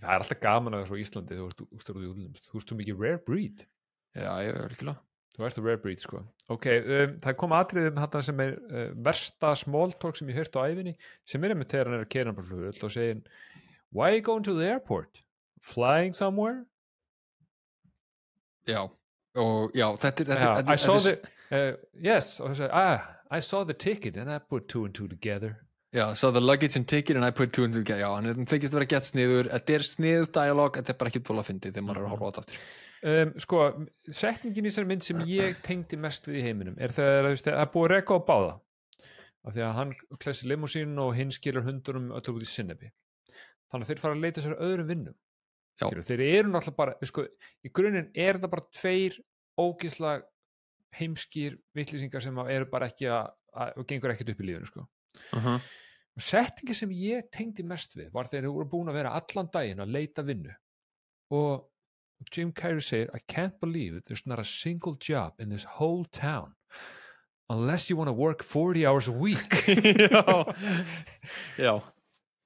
það er alltaf gaman að vera frá Íslandi þú ert, ert, þú ert, þú ert svo mikið rare breed já, ég er ekki Þú ert rare breed sko Ok, um, það kom atriðum hann sem er uh, versta small talk sem ég hört á æfinni sem er með þegar hann er að kera og segir Why are you going to the airport? Flying somewhere? já, og já, þetta er I saw the uh, Yes, það sagði ah, I saw the ticket and I put two and two together. Já, so the luggage and ticket and I put two and two together. já, hann er þykist að vera gett sniður. Þetta er sniður dialog, þetta er bara ekki búin að fyndi þegar maður er að horfa á þetta aftur. Um, Sko, setningin í þessari mynd sem ég tengdi mest við í heiminum er þú veist, það er búið að reka á báða. Af því að hann klessi limúsín og hinn skilur hundunum öllu út í sinnebi þannig að þeir fara að leita sér að öðrum vinnum Já. Skilur, þeir eru náttúrulega bara sko, í grunninn er þetta bara tveir ógisla heimskir vittlýsingar sem eru bara ekki að, að og gengur ekkert upp í lífinu sko. uh -huh. settingi sem ég tengdi mest við var þegar þeir voru búin að vera allan daginn að leita vinnu og Jim Carrey segir I can't believe that there's not a single job in this whole town unless you want to work 40 hours a week já,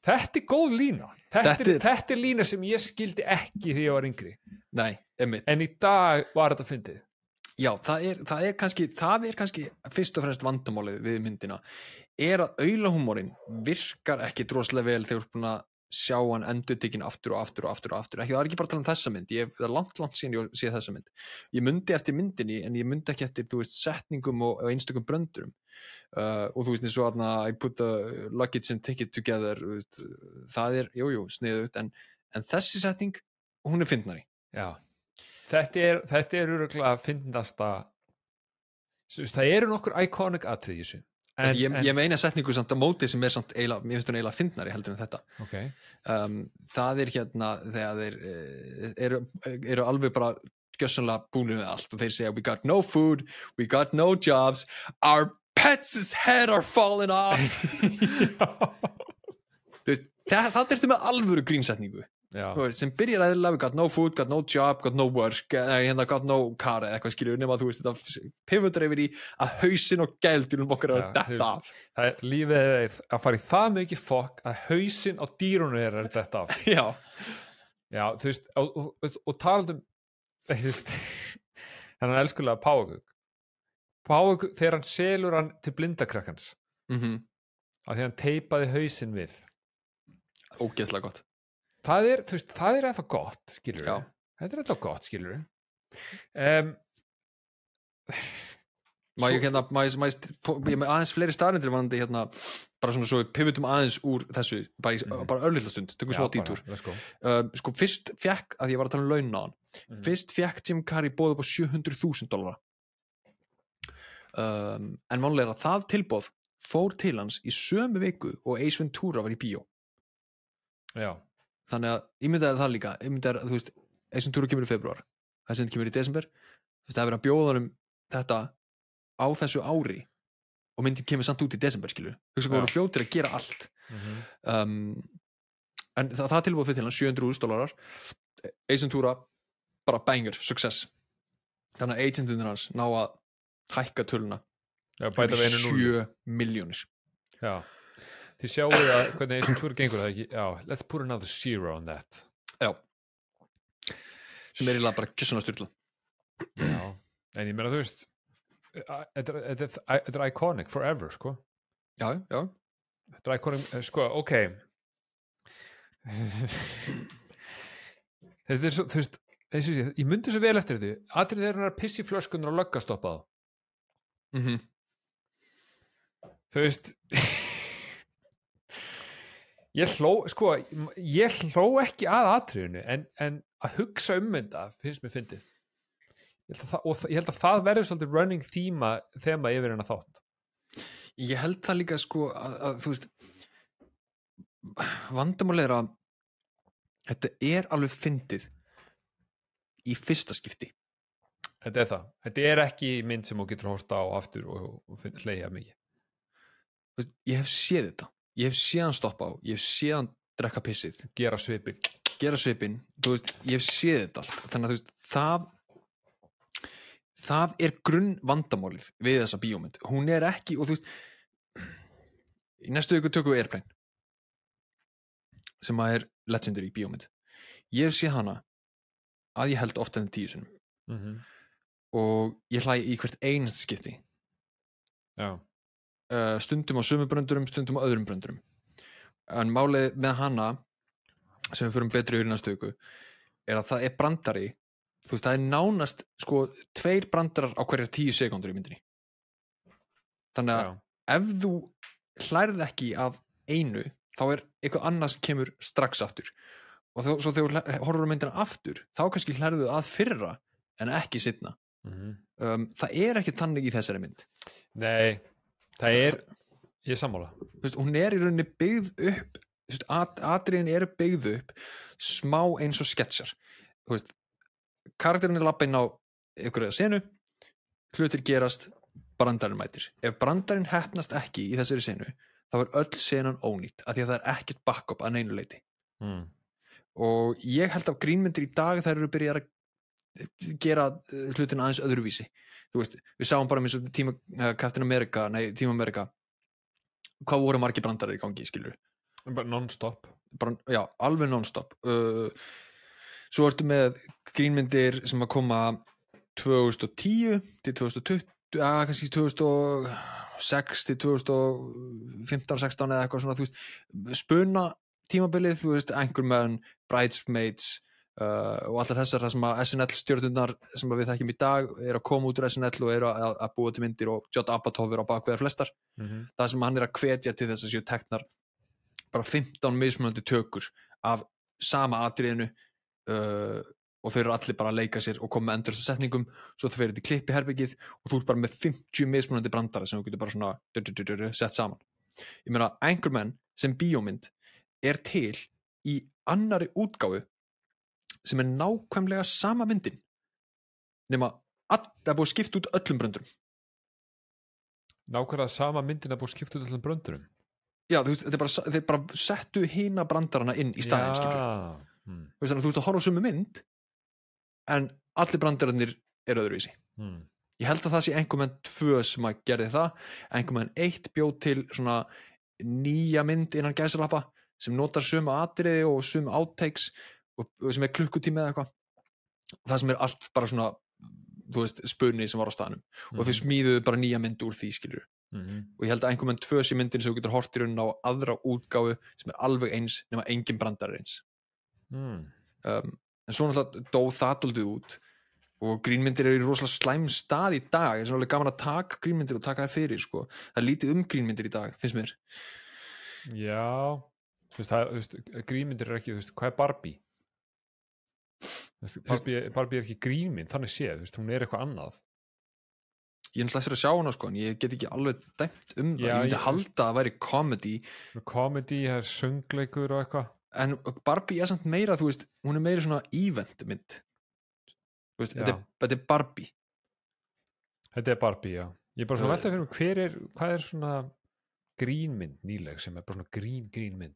þetta er góð lína þetta, er, er- þetta er lína sem ég skildi ekki þegar ég var yngri. Nei, emmitt en í dag var þetta fyndið. Já, það er, það er kannski það er kannski fyrst og fremst vandamálið við myndina er að aulahúmórin virkar ekki droslega vel þegar þú ert búin að sjá hann endurtekinn aftur og aftur og aftur og aftur. Ekki, það er ekki bara að tala um þessa mynd ég, það er langt, langt síðan ég sé þessa mynd. Ég myndi eftir myndinni en ég myndi ekki eftir veist, setningum og, og einstökum bröndurum uh, og þú veist eins og að I put the luggage and ticket together veist, það er, jújú, jú, sniðut en, en þessi setning, hún er fyndnari. Já. þetta er þetta er öruglega að fyndnasta það eru nokkur iconic atrið í þessu en, ég, ég meina setningu samt á móti sem er samt eiginlega, mér finnst hún eiginlega fyndnari heldur en þetta. Okay. um, það er hérna þegar þeir uh, eru, eru alveg bara gjössanlega búinir með allt og þeir segja we got no food, we got no jobs our pets' head are falling off. Það, ertu með alvöru grínsetningu veist, sem byrjar we got no food, got no job, got no work eða hérna got no car eða eitthvað skilur nema þú veist þetta pivotur yfir í að hausin og gældunum okkar er að detta af. það er, lífið er að fara í það mikið fokk að hausinn á dýrunum er að þetta af. Já, Já, þú veist, og, og, og, og talað um hennan elskulega Páagug Páagug, þegar hann selur hann til blindakrakkans. Mm af því hann teipaði hausinn við. Ógeðslega gott það er, þú veist, það er eða gott skilur Já. þetta er eða gott skilur um, Má ég hérna, má ég, má ég, ég með aðeins fleiri staðrindir vanandi hérna, bara svona svo við pivotum aðeins úr þessu, bara, í, Mhm. bara örlítla stund, tökum dítúr. let's go Um, sko, fyrst fekk, að ég var að tala um laun á hann, Mhm. fyrst fekk Jim Carrey bóð upp á 700.000 dólara. Um, en að það tilbóð fór til hans í sömu viku og Ace Ventura var í bíó. já, þannig að ímyndaði það líka ímyndaði að þú veist, Ace Ventura kemur í februar þessi mynd kemur í desember þú veist, það er verið að bjóða um þetta á þessu ári og myndin kemur samt út í desember skilur hugsa hvað Já. voru fljótir að gera allt. Um, en það, það tilbúið fyrir til hann 700.000 dólarar. Ace Ventura bara banger, success. Þannig að agentinir hans ná að hækka töluna Já, bæta við einu núl 7 miljónir Já, þið sjáu að hvernig og túr gengur það ekki Já, let's put another zero on that. Já. Sem er eiginlega bara kissunar styrla Já, en ég meina þú veist Þetta er- er er iconic forever, sko. Já, já, Þetta er iconic, eh, sko, ok. Þetta er svo, þú veist sé, ég myndi svo vel eftir þetta. Atrið þeir eru að pissi flöskunar og lögga stoppa þá mhm. Þú veist ég hló sko, ég hló ekki að atriðinu en, en að hugsa um þetta finnst mér fyndið. Og ég held að það verður svolítið running þema, þema yfir hennar þátt. Ég held það líka sko að, að þú veist vandamál er að þetta er alveg fyndið í fyrsta skipti. Þetta er það, þetta er ekki mynd sem þú getur horta á aftur og, og finn- hleyja mikið. Ég hef séð þetta ég hef séð hann stoppa á, ég hef séð hann drekka pissið, gera svipin gera svipinn þú veist, ég hef séð þetta allt. Þannig að þú veist, það það er grunn vandamálið við þessa bíómynd, hún er ekki og þú veist í næstu ykkur tökum við Airplane sem að er legendary bíómynd. Ég hef séð hana að ég held ofta en tíu sinum mm -hmm. og ég hlæ í hvert einast skipti. Já, uh, stundum á sömu bröndurum, stundum á öðrum bröndurum. En málið með hana sem við förum betri yfir í næstu viku er að það er brandari. Þú veist, það er nánast sko tveir brandarar á hverjar tíu sekundur í myndinni. Þannig að já, ef þú hlærð ekki af einu þá er eitthvað annað sem kemur strax aftur. Og þó, svo þegar á myndina aftur þá kannski hlærðu að fyrra en ekki setna mm um, það er ekki tannig í þessari mynd. Nei það er, ég er sammála. Veist, hún er í rauninni byggð upp atriðin eru byggð upp smá eins og sketsjar. Karakterin er lappa inn á ykkur eða senu hlutir gerast brandarinn mætir. Ef brandarinn hefnast ekki í þessari senu þá er öll senan ónýtt af því að það er ekkert backup að neinu leiti mm. og ég held að grínmyndir í dag þær eru byrjað að gera eh, hlutina aðeins öðruvísi veist, við sáum bara með tíma uh, Captain America, nei, Team America. Hvað voru margir brandarar í gangi skilur, bara non-stop. Já, alveg non-stop. Uh, svo ertu með grínmyndir sem að koma 2010 til 2020 að kannski 2006 til 2015-16 eða eitthvað svona, þú veist, spuna tímabilið, þú veist, Anchorman Bridesmaids uh, og allar þessar það sem að SNL stjórnunar sem við þekkjum í dag er að koma út úr SNL og eru að, að búa til myndir og Judd Apatow er á bakveðar flestar. Mm -hmm. það sem hann er að hvetja til þess að séu teknar bara 15 mismunandi tökur af sama atriðinu uh, og þau eru allir bara að leika sér og koma með endur þessar setningum. Svo það fyrir til klipp í herbyggið og þú ert bara með 50 mismunandi brandara sem þú getur bara svona du, du, du, sett saman. Ég meina Anchorman sem bíómynd er til í annari útgáfu sem er nákvæmlega sama myndin nema að það er búið að skipta út öllum bröndurum nákvæmlega sama myndin að búið að skipta út öllum bröndurum Já, þú veist, þeir bara, þeir bara settu hina brandarana inn í staðinn, skilur. já, mm. Þú veist, þú ert að horfa á sömu mynd, en allir brandararnir eru öðruvísi. Mm. Ég held að það sé einhver menn tvö sem að gerði það, einhver menn eitt bjóð til svona nýja mynd innan gæsalappa sem notar sömu atriði og og, og sem er klukkutími eða eitthvað. Það sem er allt bara svona, þú veist, spunni sem var á staðnum. Og þau smíðuðu bara nýja mynd úr því, skilur mm. og ég held að einhver menn tvö sé myndin sem þú getur hort í raunin á aðra útgáfu sem er alveg eins nema engin brandar eins. Mm. um, en svo náttúrulega dó það doldið út. Og grínmyndir eru í rosalega slæm stað í dag, það er alveg gaman að taka grínmyndir og taka þær fyrir, sko. Það er lítið um grínmyndir í dag, finnst mér. Já. Þú veist, það, þú veist, grínmyndir er ekki þú veist, hvað er Barbie Barbie, Barbie er ekki grínmynd þannig séð, veist, hún er eitthvað annað. Ég er náttúrulega eftir að sjá hana, sko en ég get ekki alveg dæmt um það, Já, ég myndi ég- halda að það væri comedy. Comedy, það er söngleikur og eitthvað. En Barbie er samt meira þú veist, hún er meira svona event mynd. Þú veist, þetta er, Já. þetta er Barbie. Þetta er Barbie, já. Ég er bara svona Uh, veltað fyrir mig, hver er, hvað er svona grínmynd nýleg sem er bara svona grín, grínmynd?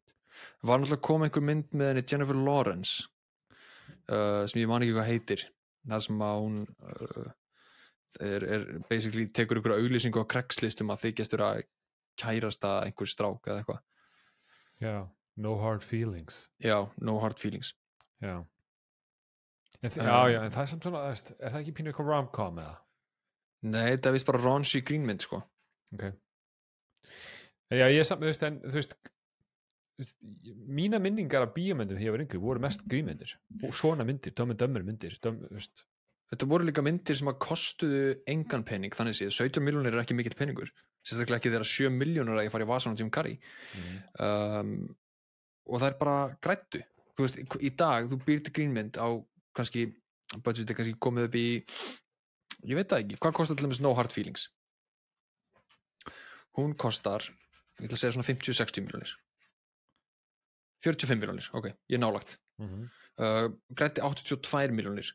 var náttúrulega kom einhver mynd með henni Jennifer Lawrence uh, sem ég man ekki hvað heitir það sem að hún uh, er, er basically tekur ykkur auglýsingu á krekslistum að þykjast vera kærasta einhver strák eða eitthvað Já, No Hard Feelings. já, no hard feelings Já. En, Uh, já, já, en það er samt svona, veist, er það ekki pínu eitthvað rom-com eða? nei, þetta er vist bara raunchy grínmynd sko Ok. Já, ég er samt, þú veist, en þú veist, mína minningar af bíómyndum þegar ég var yngri voru mest grínmyndir og svona myndir, Dömmi Dömmur myndir döm, Þetta voru líka myndir sem að kostuðu engan pening, þannig séð, 17 miljónir er ekki mikill peningur, sérstaklega ekki þegar 7 miljónur að ég fara í vasan á Jim Carrey. Um, og það er bara grættu, þú veist, í- dag þú býr til grínmynd á kannski budgetið kannski komið upp í ég veit það ekki, hvað kostar til dæmis No Hard Feelings? Hún kostar ég að segja svona 50-60 miljónir 45 miljónir, ok, ég er nálagt mm uh, grætti 82 miljónir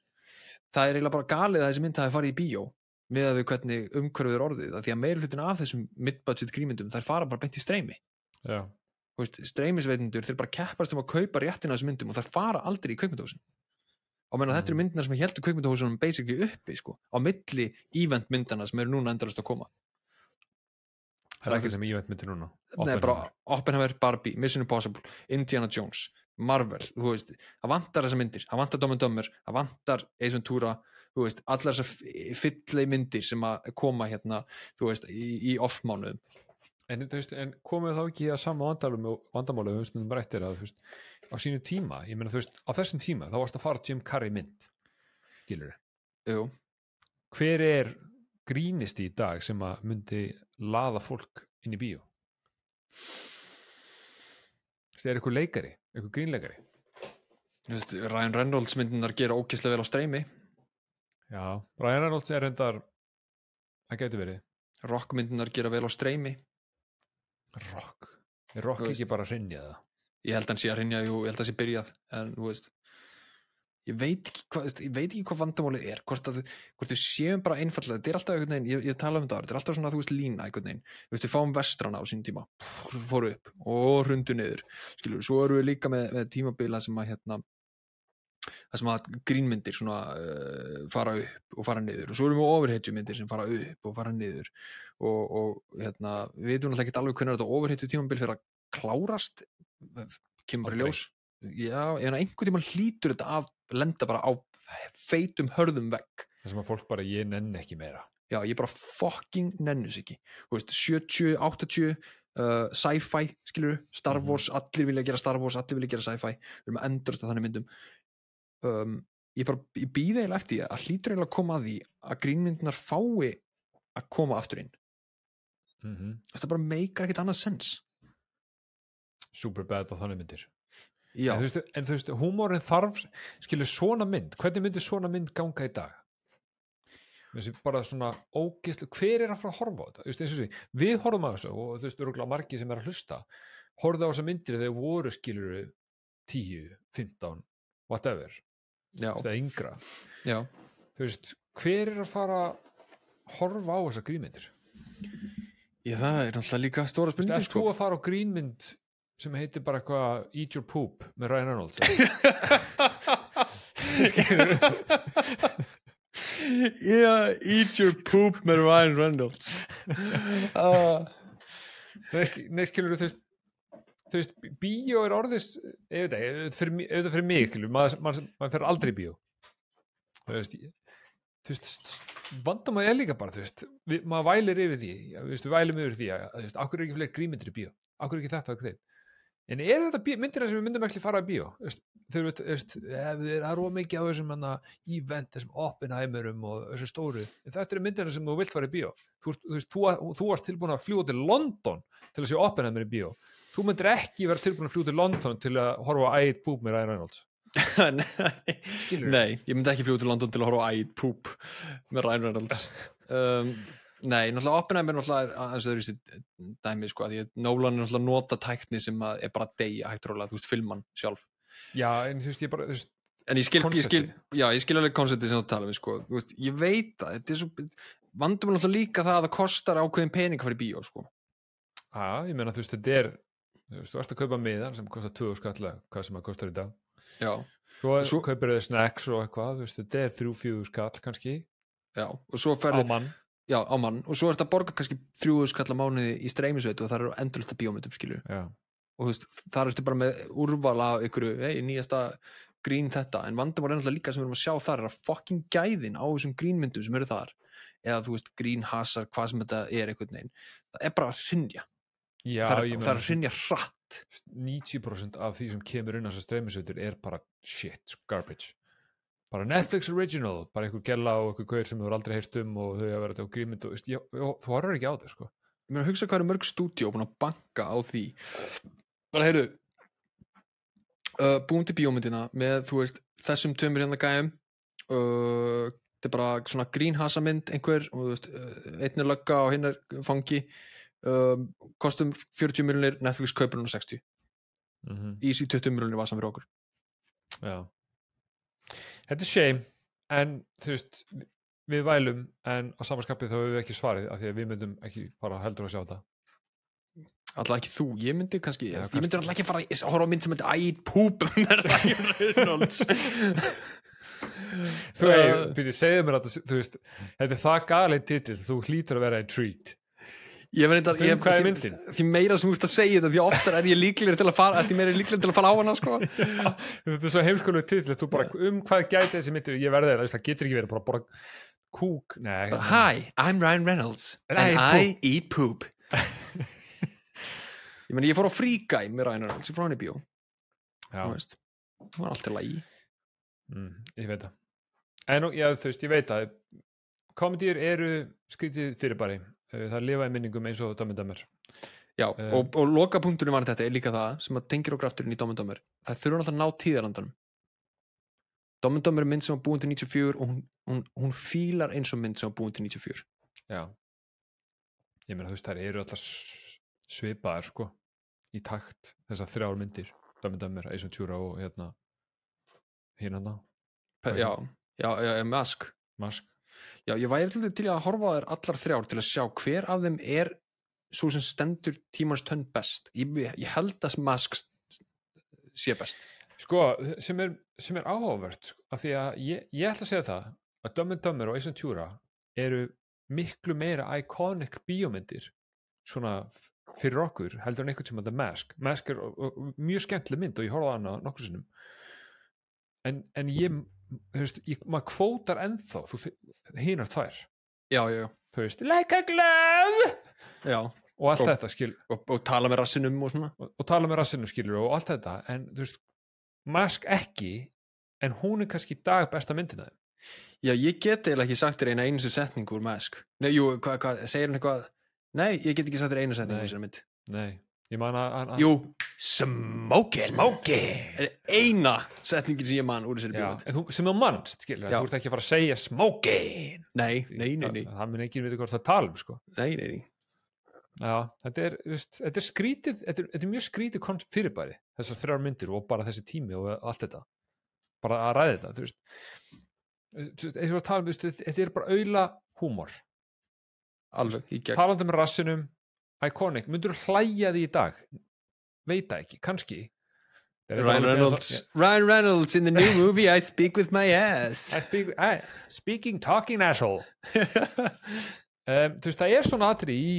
það er eiginlega bara galið að þessi mynd hafi farið í bíó með að við hvernig er orðið því að meir hlutin af þessum mid-budget grímyndum þær fara bara beint í streymi. Veist, streymisveitindur, þeir bara keppast um að kaupa réttina þessum myndum og þær fara aldrei í kveikmyndahúsin á meðan þetta eru myndinar sem heldur kveikmyndahúsunum basically uppi sko, á milli event myndana sem eru núna endalast að koma það er ekkert sem ég veit myndir núna. Nei, bara Oppenheimer, Barbie, Mission Impossible Indiana Jones, Marvel þú veist, það vantar þessar myndir það vantar Dom and Dumber, það vantar Ace Ventura þú veist, allar þessar fyllei myndir sem að koma hérna þú veist, í, í off-mánuðum. En, en komið þá ekki að sama vandamálu við stundum rættir að veist, á sínu tíma, ég meina þú veist, á þessum tíma þá varst að fara Jim Carrey mynd gilur Jú, hver er grínist í dag sem að myndi laða fólk inn í bíó? Það er eitthvað leikari eitthvað grínleikari? Veist, Ryan Reynolds myndinar gera ókýrslega vel á streymi. Já, Ryan Reynolds er reyndar það getur verið. Rock myndinar gera vel á streymi. Rock, er rock ekki bara að rinja það? Ég held að hann sé að rinja, jú, ég held að hann sé byrjað en þú veist ég veit ekki hvað, hvað vandamálið er hvort að hvort þau séum bara einfallega þetta er alltaf einhvern veginn, ég, ég tala um þetta þetta er alltaf svona þú veist lína einhvern veginn, þú veist við fáum vestrana á sín tíma, fóru upp og hrundu niður, skilur, svo erum við líka með, með tímabila sem að hérna það sem að grínmyndir svona uh, fara upp og fara niður. Og svo erum við overhitjumyndir sem fara upp og fara niður. Og, og hérna, við veitum náttúrulega ekki alveg hvernig þetta overhitju tímabil fyrir að klárast. Kemur ljós já, en einhvern tímann hlýtur þetta að lenda bara á feitum hörðum vegg. Sem að fólk bara, ég nenn ekki meira. Já, ég bara fucking nennus ekki. Þú veist, 70, 80 uh, sci-fi, skilur Star Mhm. Wars, allir vilja gera Star Wars allir vilja gera sci-fi, við erum að endurast að þannig myndum. Um, ég bara ég býði eiginlega eftir að hlýtur eiginlega að koma að því að grínmyndinar fái að koma aftur inn, mm -hmm. það bara meikar ekkert annað sens. Superbad og þannig myndir já, en þú, veist, en þú veist, húmórin þarf skilur svona mynd, hvernig myndir svona mynd ganga í dag? Bara svona ógislu, hver er að fara að horfa á þetta, þú veist, eins og því, við horfum á þessu og þú veist, örgulega margir sem er að hlusta horfðu á þessa myndir þegar voru skilur 10, 15 whatever, já, þú veist, eða yngra. Já. Þú veist, hver er að fara að horfa á þessa grínmyndir? Ég, það er náttúrulega líka stóra spurning ert sko. þú að fara á grínmynd sem heitir bara eitthvað Eat Your Poop með Ryan Reynolds. Yeah, eat your poop með Ryan Reynolds. Uh, Nei, sk- nei, skilur þú þú veist, bíó er orðis ég veit ekki, auðvitað fyrir, fyrir mig skilur, maður, maður, maður fer aldrei bíó. Þú veist þú veist, vandamæði er líka bara þú veist, við, maður vælir yfir því veist, við vælum yfir því að, þú veist, akkur er ekki fleiri grímyndir í bíó, akkur er ekki þetta akkur þitt en er þetta myndir sem við myndum ekki fara í bíó? Ef þið er róa mikið á þessum event, þessum Oppenheimerum og þessu stóru, en þetta eru myndir sem þú vilt fara í bíó. Þú, þú þú, þú varst tilbúin að fljúa til London til að sé Oppenheimer í bíó. Þú myndir ekki vera tilbúin að fljúa til London til að horfa á Æt Búb með Ryan Reynolds. Nei, Skilurðu? nei, ég myndi ekki fljóð til London til að horfa á Æd Poop með Ryan Reynolds. Um, Nei, náttúrulega Oppenheimer náttúrulega er aðeins öðru sér dæmi sko, því að Nolan er náttúrulega nota tækni sem er bara að deyja hægt rólega, þú veist, filman sjálf. Já, en þú veist, ég bara, þú veist, en ég skil, ég skil, já, ég skil alveg konceptið sem þú tala um, sko, þú veist, ég veit að þetta er svo, vandum er náttúrulega líka það að það kostar ákveðin pening í bíó, sko. Að, ég meina, þú veist, þetta er þú veist, þú ert að kaupa miðan sem kostar 20 skallega, hvað sem það kostar í dag. Já, svo, Svo- kaupir þau snacks og eitthvað, þú veist, þetta er 3-4 skall kannski, já, og svo mann já, á mann, og svo er þetta að borga kannski þrjúðu skalla mánuði í streymisveitu og það eru endurlista bíómyndum, skilju já, og þú veist, þar ertu bara með úrvala ykkur, hei, nýjasta grín þetta, en vandum var náttúrulega líka sem við erum að sjá þar er að fucking gæðin á þessum grínmyndum sem eru þar, eða þú veist grín hasar, hvað sem þetta er einhvern veginn það er bara að hrynja, já það, er, það er að hrynja hratt. 90% af því sem kemur inn á þessar streymisveitur er bara shit, garbage bara Netflix original, bara einhver gella og einhver gaur sem þú aldrei heyrt um og þau hafa verið á grímynd og ég, ég, þú horfður ekki á þetta sko. Ég meina að hugsa hvað eru mörg stúdíó búin að banka á því. Bara heyrðu uh, búin til bíómyndina með þú veist þessum tömur hérna gæjum. Uh, þetta er bara svona grínhasamynd einhver, og, veist, uh, einn er lögga og hinn er fangi. Um, kostum 40 miljonir Netflix kaupur hún á 60 mm -hmm. easy 20 miljonir var saman fyrir okkur. Já. Þetta er shame, en þú veist, vi- við vælum, en á samanskapið þá hefur við ekki svarið, af því að við myndum ekki fara heldur að sjá þetta. alltaf ekki þú, ég myndi kannski Já, ég myndi kannski. alltaf ekki fara að horfa á mynd sem myndi að eat poop með Ryan Reynolds Þú Uh, uh, byrju, segðu mér að þú veist, þetta er það galið titill, þú hlýtur að vera intrigued. Ég verði þetta, Um ég, hvað er myndin? Því meira sem þú ert að segja þetta, því oftar er ég líklegri til að fara, því meira er ég líklegri til að fara á hana, sko. þetta er svo heimskulegu titill, þú bara, um hvað gæti þessi myndir, ég verði þeirra, það getur ekki verið bara að borða kúk, nei. hérna. Hi, I'm Ryan Reynolds, And and, I I eat poop. ég meni, ég fór á Guy með Ryan Reynolds, ég fór á hann í bíó, Já, þú veist. Það var allt í lagi. mm, ég veit það. En nú, já, þú veist, ég veit að komedýr eru skrítið fyrirbæri, Eh, það lifa í minningum eins og Dummy Dummer. Já, Eh. og, og lokapunkturinn var þetta er líka það sem að tengir og grafturinn í Dumber. Það þurfa alltaf að ná tíðarandanum. Dumber er mynd sem var búin til 94 og hún, hún, hún fílar eins og mynd sem var búin til 94. Já. Ég meina, þú veist, þær eru allar s- svipaðar, sko, í takt þessar þrjár myndir, Dummy Dummer, Ace Ventura og hérna, hérna já, já, já, Mask. Mask. Já, ég væri til, að horfa á þær allar þrjár til að sjá hver af þeim er svo sem stendur tímans tönn best. Ég, ég held að Mask sé best. Sko, sem er, sem er áhugavert sko, af því að ég, ég ætla að segja það að Dumb and Dumber og Ace Ventura eru miklu meira iconic bíómyndir svona fyrir okkur heldur en einhvern tíma The Mask Mask er og, og, mjög skemmtileg mynd og ég horfði á hana nokkur sinnum en, en ég, veist, ég maður kvótar ennþá hinar tvær, Já, já, já. veist like a glove já. og allt Og- þetta skil Og, og tala með rassinum og svona. og, og tala með rassinum skilur og allt þetta en þú veist, Mask ekki en hún er kannski í dag besta myndina þeim Já, ég get eiginlega ekki sagt þér eina einustu setningu úr Mask. Nei, jú, hvað, hvað, segir hann eitthvað? Nei, ég get ekki sagt þér einu setningu úr sér mynd. Nei, ég man að hann- Jú, smoking. Smoking Er eina setningin sem ég man úr þessari Já, bíómynd. en þú, sem þú mannst, skilur, Já. þú ert ekki að fara að segja smoking Nei, nei, nei, nei, Það, mun ekki veit hvað það tala um, sko nei, nei, nei. Já, þetta er, veist, þetta er skrítið þetta er, þetta er mjög skrítið konst fyrirbæri þessar þrjár myndir og bara þessi tími og allt þetta bara að ræða þetta, þú veist Þú veist, eins og við tala um, þú veist, þetta þetta er bara auðla húmor Alveg, í gegn. talandi með rassinum, iconic myndur þú hlæja því í dag? Veit það ekki, kannski. Ryan Reynolds Ryan Reynolds in the new movie I speak with my ass. I speak, I, speaking talking asshole. Um, þú veist það er svona atri í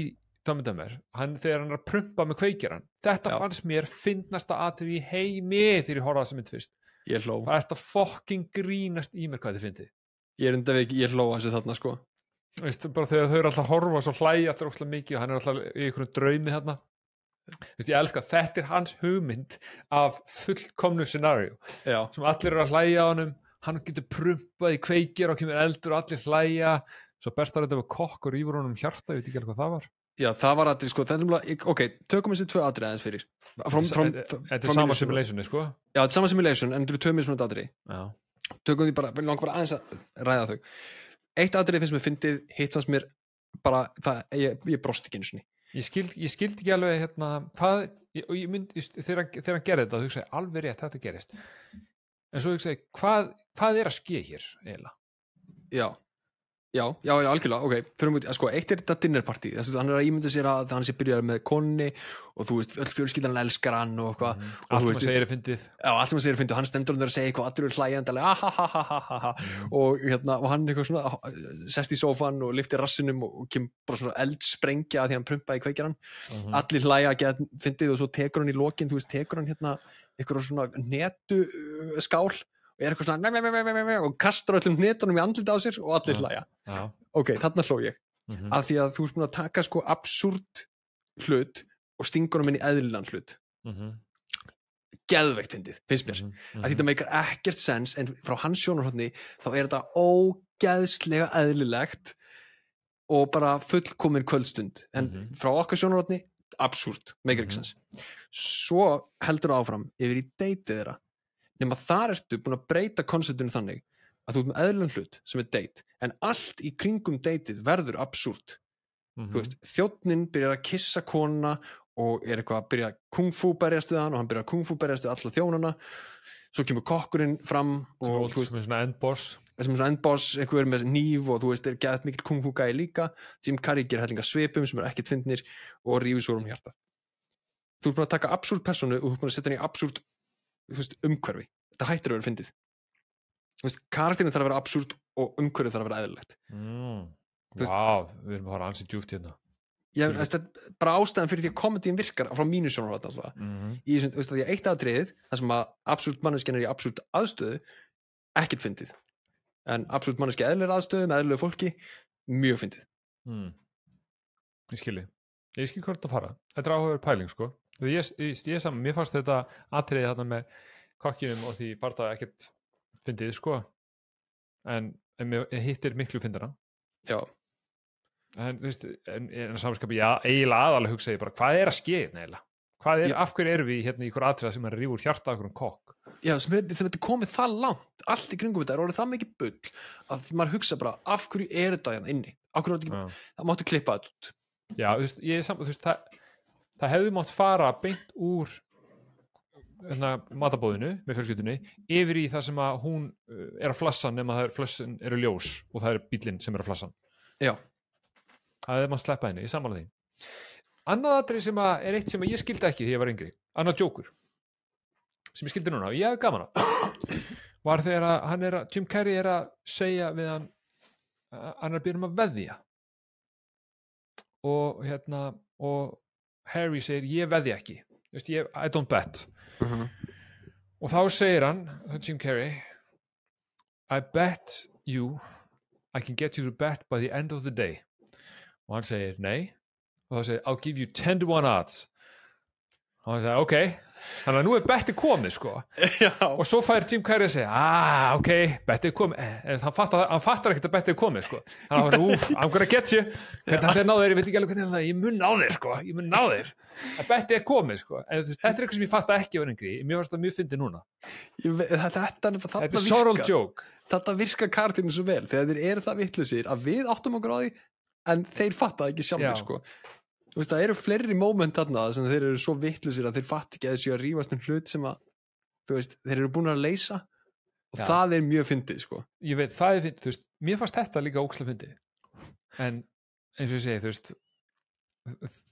Dömmendömmer, hann þegar hann er að prumpa með kveikjaran, þetta Já. fannst mér finnasta atri í heimi þegar ég á þessa mynd fyrst, Ég hló. Það er þetta fucking grínast í mér hvað þið fyndið. Ég er enda ekki, ég hló að þessu þarna sko Veist, bara þegar þau eru alltaf að horfa svo hlæja allir óslega mikið og hann er alltaf í einhvern draumi þarna. Veist, ég elska, þetta er hans hugmynd af fullkomnu scenario Já, sem allir eru að hlæja á honum hann getur prumpað í kveikir og kemur eldur og allir hlæja. Svo bestar þetta var kokk og rýfur honum um hjarta, ég veit ekki alveg hvað það var. Já það var aðrið sko Ok, tökum þessi tvö aðrið aðeins fyrir. Þetta er sama simulationi, sko. Já, þetta er sama simulation en eru tvö mismunandi aðrið Tökum því bara, við langar bara aðeins að ræða þau Eitt aðrið finnst mér fyndið, hitt fannst mér bara, það, ég, ég brosti ekki einu sinni. Ég skildi skild ekki alveg hérna hvað, ég, og ég mynd, þegar, þegar hann gerði þetta þú hugsaði alveg rétt þetta gerist. En svo hugsaði hvað, hvað er að ske hér eiginlega? Já, já, já, já, algjörlega ok, fyrir út, sko, eitt er þetta dinnerparty þess að hann er að ímynda sér að hann sé byrjaði með konni og þú veist, öll fjölskyldan elskar hann og eitthvað, og allt sem að segja er fyndið. Já, allt sem hann segir fyndi, hann stendur undir að segja eitthvað, allir er hlægjandi alveg, ah, ha, ha, ha, ha, ha, ha, Mhm. og hérna, og hann eitthvað svona ah, sest í sófan og liftir rassinum og, kemur bara svona eldsprengja að því hann prumpaði kveikjaran, Mhm. allir hlæja get, fyndið og svo tekur hann í lokin, þú veist, tekur hann hérna eitthvað svona netu uh, skál og er eitthvað svona me, me, me, og kastar öllum netunum í andlit á sér og allir hlæja. já, ok, þarna hló ég. Mhm, af því að þú ert búin að taka sko absúrt hlut og stingur hann inn í eðlilan hlut. Mhm, geðveikt fyndið, finnst mér. Mhm, að þetta meikar ekkert sens en frá hans sjónarhóttni þá er þetta ógeðslega eðlilegt og bara fullkomin kvöldstund. En Mhm. frá okkar sjónarhóttni absúrt, meikar ekki Mhm. sens. Svo heldur það áfram yfir í deytið þeirra nema þar ertu búin að breyta konceptinu þannig að þú ert með eðlilan hlut sem er deyt en allt í kringum deytið verður absúrt. Þú veist, þjóttnin byrjar að kissa konuna og er eitthvað að byrja að kungfu berjast við hann og hann byrjar að kungfu berjast við alla þjónana svo kemur kokkurinn fram sem er og old- þú sem er veist, svona endboss þessum svona endboss einhver er með nýf og þú veist, er gæðt mikill kungfu gæði líka. Jim Carrey ger hellinga svipum sem er ekkert fyndnir og rífur svo um hjarta þú ert búin að taka absúrt personu og þú ert búin að setja hann í absúrt veist, umhverfi, þetta hættir að vera fyndið. Þú veist, karakterin þarf að vera absúrt og umhverfið þarf að vera eðlilegt. Mm. Veist- Vá, við erum að fara ansið djúft hérna ég, þetta er bara ástæðan fyrir því að komedíin virkar frá mínu sjónarhótt alltaf. Mm í veist að því að eitt aðtriðið þar sem að absolutt manneskjan er í absolutt aðstöðu ekkert fyndið. En absolutt manneskja eðlir aðstöðu með eðlilegu fólki mjög fyndið. Mm. ég skilji ég skil hvort að fara, þetta er áhugaður pæling sko ég, ég, ég saman, mér fannst þetta atriði þarna með kokkinum og því bara ekkert fyndið sko en, en mér en hitt er miklu fyndara já, en þú veist, en, en samanskapi já, eiginlega aðalega hugsa ég bara, hvað er að skeið neila? Hvað er, Já. af hverju erum við hérna í ykkur atriða sem er úr hjarta okkur um kokk? já sem, er komið það langt allt í kringum þetta er orðið það mikið bull að maður hugsa bara af hverju er þetta hérna inni af hverju er þetta ekki, það máttu klippa þetta út Já, þú veist, ég þú veist, það, það hefði mátt fara beint úr hérna, matabóðinu með fjölskyldunni yfir í það sem að hún uh, er að flassa nema það er flössin eru ljós og það er bílinn sem er að flassa. Já, það hefði mátt sleppa henni, ég samanlega því. Annað atrið sem að er eitt sem ég skildi ekki því ég var yngri, annað djókur sem ég skildi núna og ég hefði gaman að var þegar að hann er að Jim Carrey er að segja við hann hann er að byrja um að veðja. Og hérna og Harry segir ég veðja ekki. Veist, ég, I don't bet. Mhm. og þá segir hann Jim Carrey I bet you I can get you to bet by the end of the day. Og hann segir nei. Og þá segir I'll give you 10 to 1 odds. Og hann segir ok þannig að nú er bettið komið sko. Já, og svo fær Jim Carrey að segja ah ok, bettið komið. Eh, en hann fattar, hann fattar ekkert að bettið komið sko. Þannig að úf, I'm gonna get you. Hvernig hann er náður, ég veit ekki alveg hvernig það er ég mun ná þér sko, ég mun ná þér. Að bettið er komið sko, en þetta er eitthvað sem ég fatta ekki á yngri, mér varst það mjög fyndið núna. Ég, þetta, þetta, þetta er sorrel joke. Þetta virkar kartinu svo vel þegar þeir eru það vittlusir að við áttum okkur á því en þeir fatta það ekki sjálfur Já. sko. Þú veist, það eru fleiri moment þarna sem þeir eru svo vittlusir að þeir fatta ekki að þessu að rífast um hlut sem að þú veist, þeir eru búin að leysa og Já. það er mjög fyndið sko. ég veit, það er fyndið, þú veist, mér fannst þetta líka ókslega fyndið. En eins og ég segi, þú veist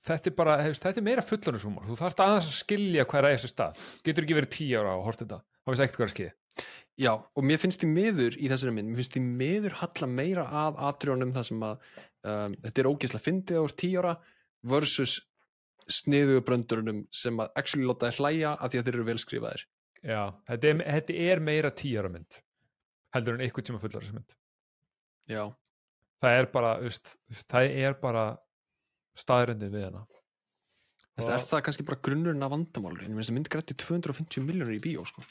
þetta er bara, veist, þetta er meira fullanusúmar þú þarft aðeins að skilja hvað er þessu stað. Getur ekki verið tíu ára og hort þetta? Þá veist ekkert hvað er skilja. Já, og mér finnst því miður í þessari mynd, mér finnst því miður halla meira að atriðunum þar sem að um, þetta er ógeðslega fyndið á tíu ára versus sniðugu bröndurunum sem að actually láta þær hlæja að því að þeir eru velskrifaðir. Já, þetta er, þetta er meira tíu ára mynd heldur en einhvern tíma fullar mynd Já, það er bara, veist, það er bara staðrendin við hana þess að er það kannski bara grunnurinn af vandamálur, en þessi mynd grætti 250 miljónur í bíó, sko.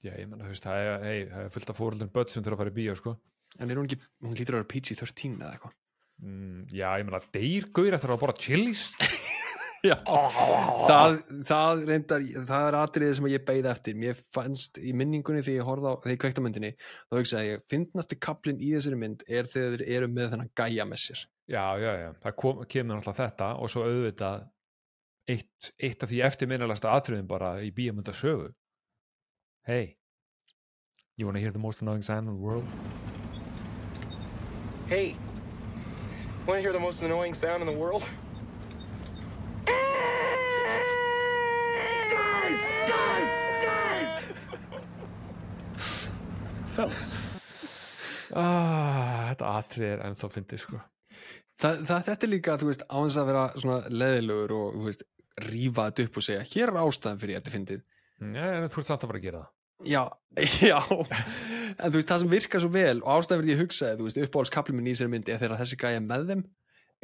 Já, ég menna, þú veist, það er, hey, það er fullt af fóröldin börn sem þurfa að fara í bíó, sko En er hún ekki, hún lítur að vera PG-13 eða eitthvað. Mm, Já, ég menna, deyr gauður eftir að borða chilies Já. Það, það reyndar, það er atriðið sem ég beið eftir. Mér fannst í minningunni þegar ég horfði á, þegar ég kveikt á myndinni, þá hugsaði ég, finnasti kaplinn í þessari mynd er þegar þeir eru með þennan gæja með sér. já, já, já, það kom, kemur náttúrulega þetta og svo auðvitað eitt, eitt af því eftirminnalasta atriðin bara í bíamönda sögu hey you wanna hear the most annoying sound in the world Hey, want to hear the most annoying sound in the world? Guys! Guys! Guys! Fellas. ah, þetta atrið er ennþá fyndið sko það, það, þetta er líka, þú veist, á þess að vera svona leðilegur og, þú veist, rífa þetta upp og segja, hér er ástæðan fyrir ég þetta fyndið Já, en þú ert samt að fara að gera það Já, já. En þú veist, það sem virkar svo vel og ástæðan fyrir ég hugsaði, þú veist, uppáhaldskapli minn í sér myndi er þegar þessi gæja með þeim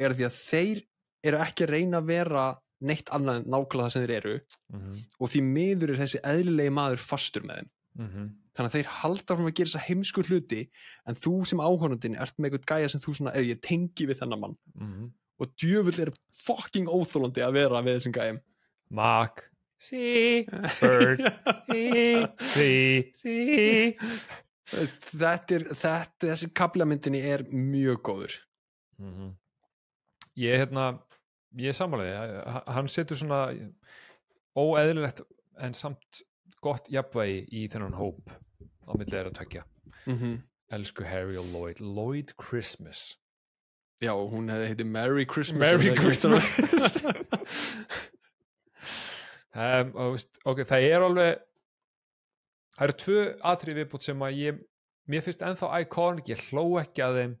er því að þeir eru ekki að reyna að vera neitt annað en nákvæmlega það sem þeir eru. Mm -hmm. og því miður er þessi eðlilegi maður fastur með þeim. Mm þannig að þeir halda frá að gera þessa heimsku hluti en þú sem áhornandinn ert með eitthvað gæja sem þú svona, eða ég tengi við þennan mann. -hmm. og djöfull er fucking óþólandi að vera við þessum gæjum. Mark Sí, bird. Sí, sí, sí. Þetta er, þetta, þessi kaplamyndinni er mjög góður. Mm Ég hérna ég er sammálaði, hann setur svona óeðlilegt en samt gott jafnvægi í þennan hóp á milli þeirra tvekja mm -hmm. Elsku Harry og Lloyd. Lloyd Christmas. Já, hún hefði heitið Merry Christmas Merry Christmas um, og, veist, ok, það er alveg það eru tvö atrið viðbútt sem að ég mér finnst ennþá iconic, ég hló ekki að þeim.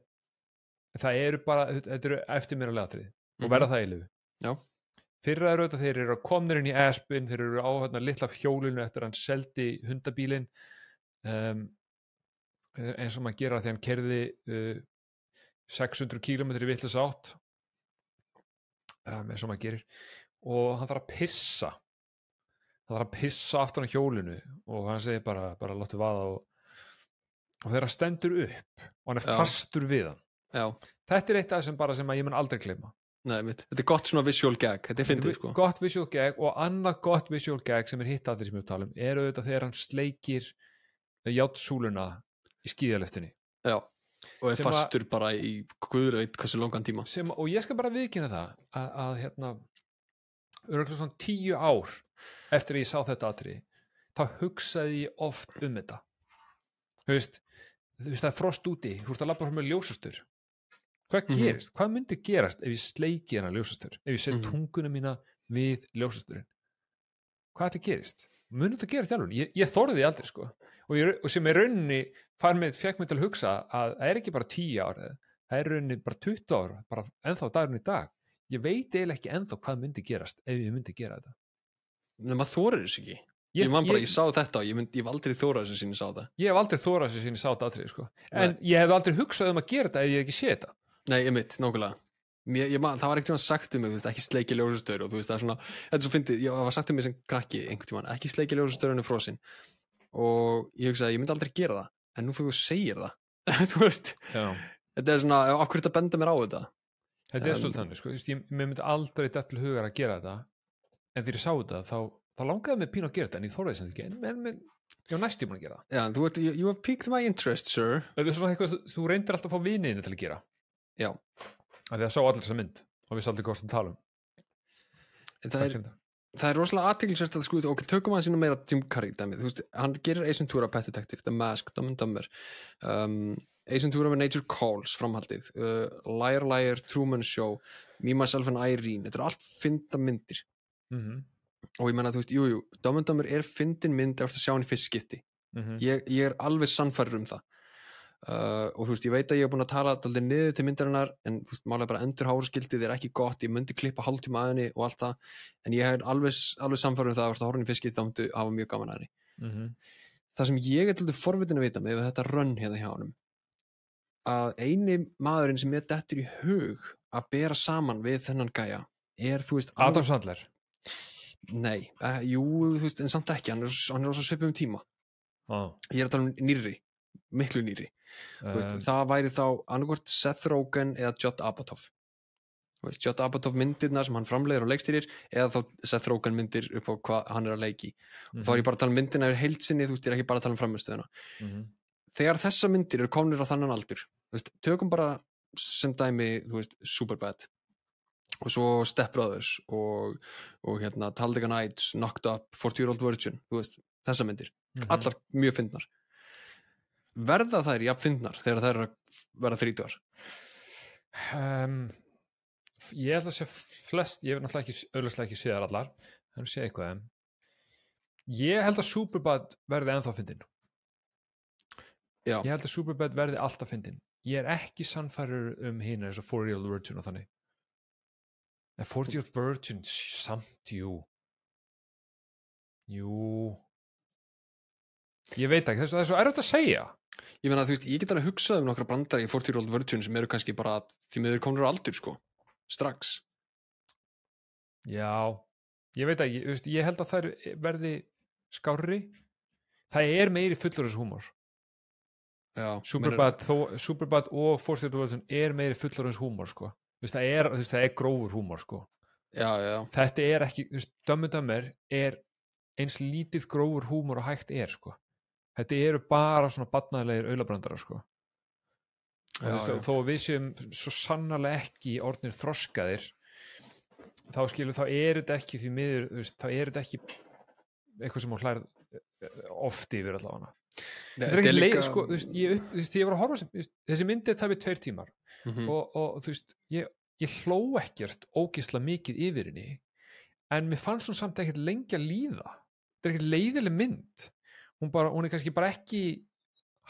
Það eru bara, þetta eru eftirmýralega atrið og verða það í lifu fyrra er auðvitað þeir eru að komnir inn í Aspen þeir eru á hérna litla hjólinu eftir að hann seldi hundabílin um, eins og maður gera þegar hann kerði uh, 600 km í vitlis átt. Um, eins og maður gerir. Og hann þarf að pissa hann þarf að pissa aftan á hjólinu og hann segir bara, bara láttu vaða og, og hann stendur upp og hann er Já. fastur við hann. Já, þetta er eitt af þessum bara sem ég mun aldrei gleyma. Nei, mitt Þetta er gott svona visual gag, þetta er fyndið sko. gott visual gag og annað gott visual gag sem er hitt að því sem við talum er auðvitað þegar hann sleikir játsúluna í skíðalöftinni Já, og er Sem að- fastur bara í guður veit hversu langan tíma. Sem, og ég skal bara viðkynna það að, að hérna örgulega svona tíu ár eftir að ég sá þetta aðri þá hugsaði ég oft um þetta. Þú veist þú veist það er frost úti, þú veist að labba frá með ljósastur. Hvað Mhm. gerist, hvað myndi gerast ef ég sleiki hana ljósastur? Ef ég set Mhm. tunguna mína við ljósasturinn? Hvað þetta gerist? Muni þetta gera þjálfun, ég, ég þorði því aldrei sko. Og, ég, og sem er rauninni far með, fekk mig til að hugsa að það er ekki bara 10 ár eða það er rauninni bara 20 ár bara ennþá dagurinn í dag. Ég veit eiginlega ekki ennþá hvað myndi gerast ef ég myndi gera þetta Nei, maður þorir þessu ekki. Ég, man bara, ég, sá þetta og ég, mynd, ég hef aldrei þórað þessu sín ég sá það ég hef aldrei þórað sér sín í sátt atrið sko. en ég hef aldrei hugsað um að gera þetta ef ég ekki sé þetta. Nei, ég mitt, nákvæmlega ég, það var ekkert tíma sagt um mig, þú veist, ekki sleiki ljósastöður og þú veist, það er svona, þetta er svo fyndið, ég það var sagt um mig sem krakki einhvern tímann, ekki sleiki ljósastöður en frósin og ég hugsaði, ég myndi aldrei gera það en nú þú segir það þú veist, Já. þetta er svona af hverju þetta benda mér á þetta? Þetta er En- svolítið þannig sko. Ég, myndi aldrei dætt til hugar að gera þetta en þegar ég sá þetta þá, þá langaði mig pínu að gera þetta en ég þóraði sem ekki. En, en, ég var næst búin að gera það. Já, þú veit, you, have piqued my interest, sir. Þetta er svona eitthvað, þú- reyndir alltaf að fá viniðinu til að gera. Já. að því að sá allir þessa mynd og við aldrei hvort um. Talum En það er, það er rosalega aðteglisvært að sko, ok, tökum að sína meira Jim Carrey dæmið, þú veist, hann gerir Ace Ventura, Pet Detective, The Mask, Dumb and Dumber. Um, Ace Ventura með Nature Calls framhaldið, uh, Liar Liar Truman Show, Me, Myself and Irene. Þetta er allt fynda myndir mm -hmm. og ég menna, þú veist, jú, jú, Dumb and Dumber er fyndin mynd eftir að sjá hann í fyrst skipti Mhm. ég, ég er alveg sannfærir um það uh, og þú veist, ég veit að ég hef búin að tala alltaf niður til myndarinnar en þú veist, málega bara endur háraskildið er ekki gott, ég myndi klippa hálftíma að henni og allt það, en ég er alveg, alveg sannfærir um það að horfinn í fiskið þá myndi hafa mjög gaman að henni Mhm. það sem ég er til forvitin að vita með þetta rönn hérna hjá honum að eini maðurinn sem er dettur í hug að bera saman við þennan gæja er, þú veist, Adam Sandler nei, uh, jú, þú veist, en samt ekki hann er, hann er svo svipum tíma. Ah. ég er að tala um nýrri, miklu nýrri. Þú veist, það væri þá annarkvort Seth Rogen eða Judd Apatow. Veist, Judd Apatow myndirna sem hann framleiðir og leikstýrir eða þá Seth Rogen myndir upp á hvað hann er að leiki. Mhm. þá er ég bara að tala um myndina yfir heilsinni þú veist, ég er ekki bara að tala um framistöðuna Mhm. þegar þessa myndir eru komnir á þannan aldur veist, tökum bara sem dæmi, þú veist, Superbad og svo Step Brothers og, og hérna Talladega Nights, Knocked Up, 40 Year Old Virgin veist, þessa myndir, Mhm. allar mjög fyndnar. Verða þær jafn fyndnar þegar þær eru að vera þrítugar? Um, ég held að sé flest ég hef náttúrulega ekki, auðvitað ekki séðar allar. En sé eitthvað ég held að Superbad verði ennþá fyndin. Já. ég held að Superbad verði alltaf fyndin. Ég er ekki sannfærir um hina eins og 40 Year Old Virgin og þannig 40 Year Old Virgin samt, jú jú ég veit ekki, það er svo erfitt að segja ég meina, þú veist, ég get alveg hugsað um nokkra brandar í 40 Year Old Virgin sem eru kannski bara því miður komnur á aldur, sko strax Já, ég veit ekki, ég, ég held að þær verði skárri. Það er meiri fullurins húmor. Já, Superbad, þó, Superbad og Force World er meiri fullurins húmor, sko. Veist, það er, veist, það er grófur húmor, sko. já, já, Þetta er ekki, þú veist, Dömmu Dömmur er eins lítið grófur húmor og hægt er, sko. Þetta eru bara svona badnaðlegir auðlabrandarar, sko. Þó við séum svo sannarlega ekki orðnir þroskaðir þá skilur, þá er þetta ekki því miður, þá er þetta ekki eitthvað sem hún hlærð oft yfir allavega Nei, þetta er líka- leið, sko, þú veist, ég, þú veist, ég var að horfa sem, þú veist, þessi myndi er tæpið tveir tímar Mhm. og, og þú veist, ég, ég hló ekkert ógisla mikið yfir henni en mér fannst hún samt ekkert lengi að líða. Þetta er ekkert leiðileg mynd. Hún, bara, hún er kannski bara ekki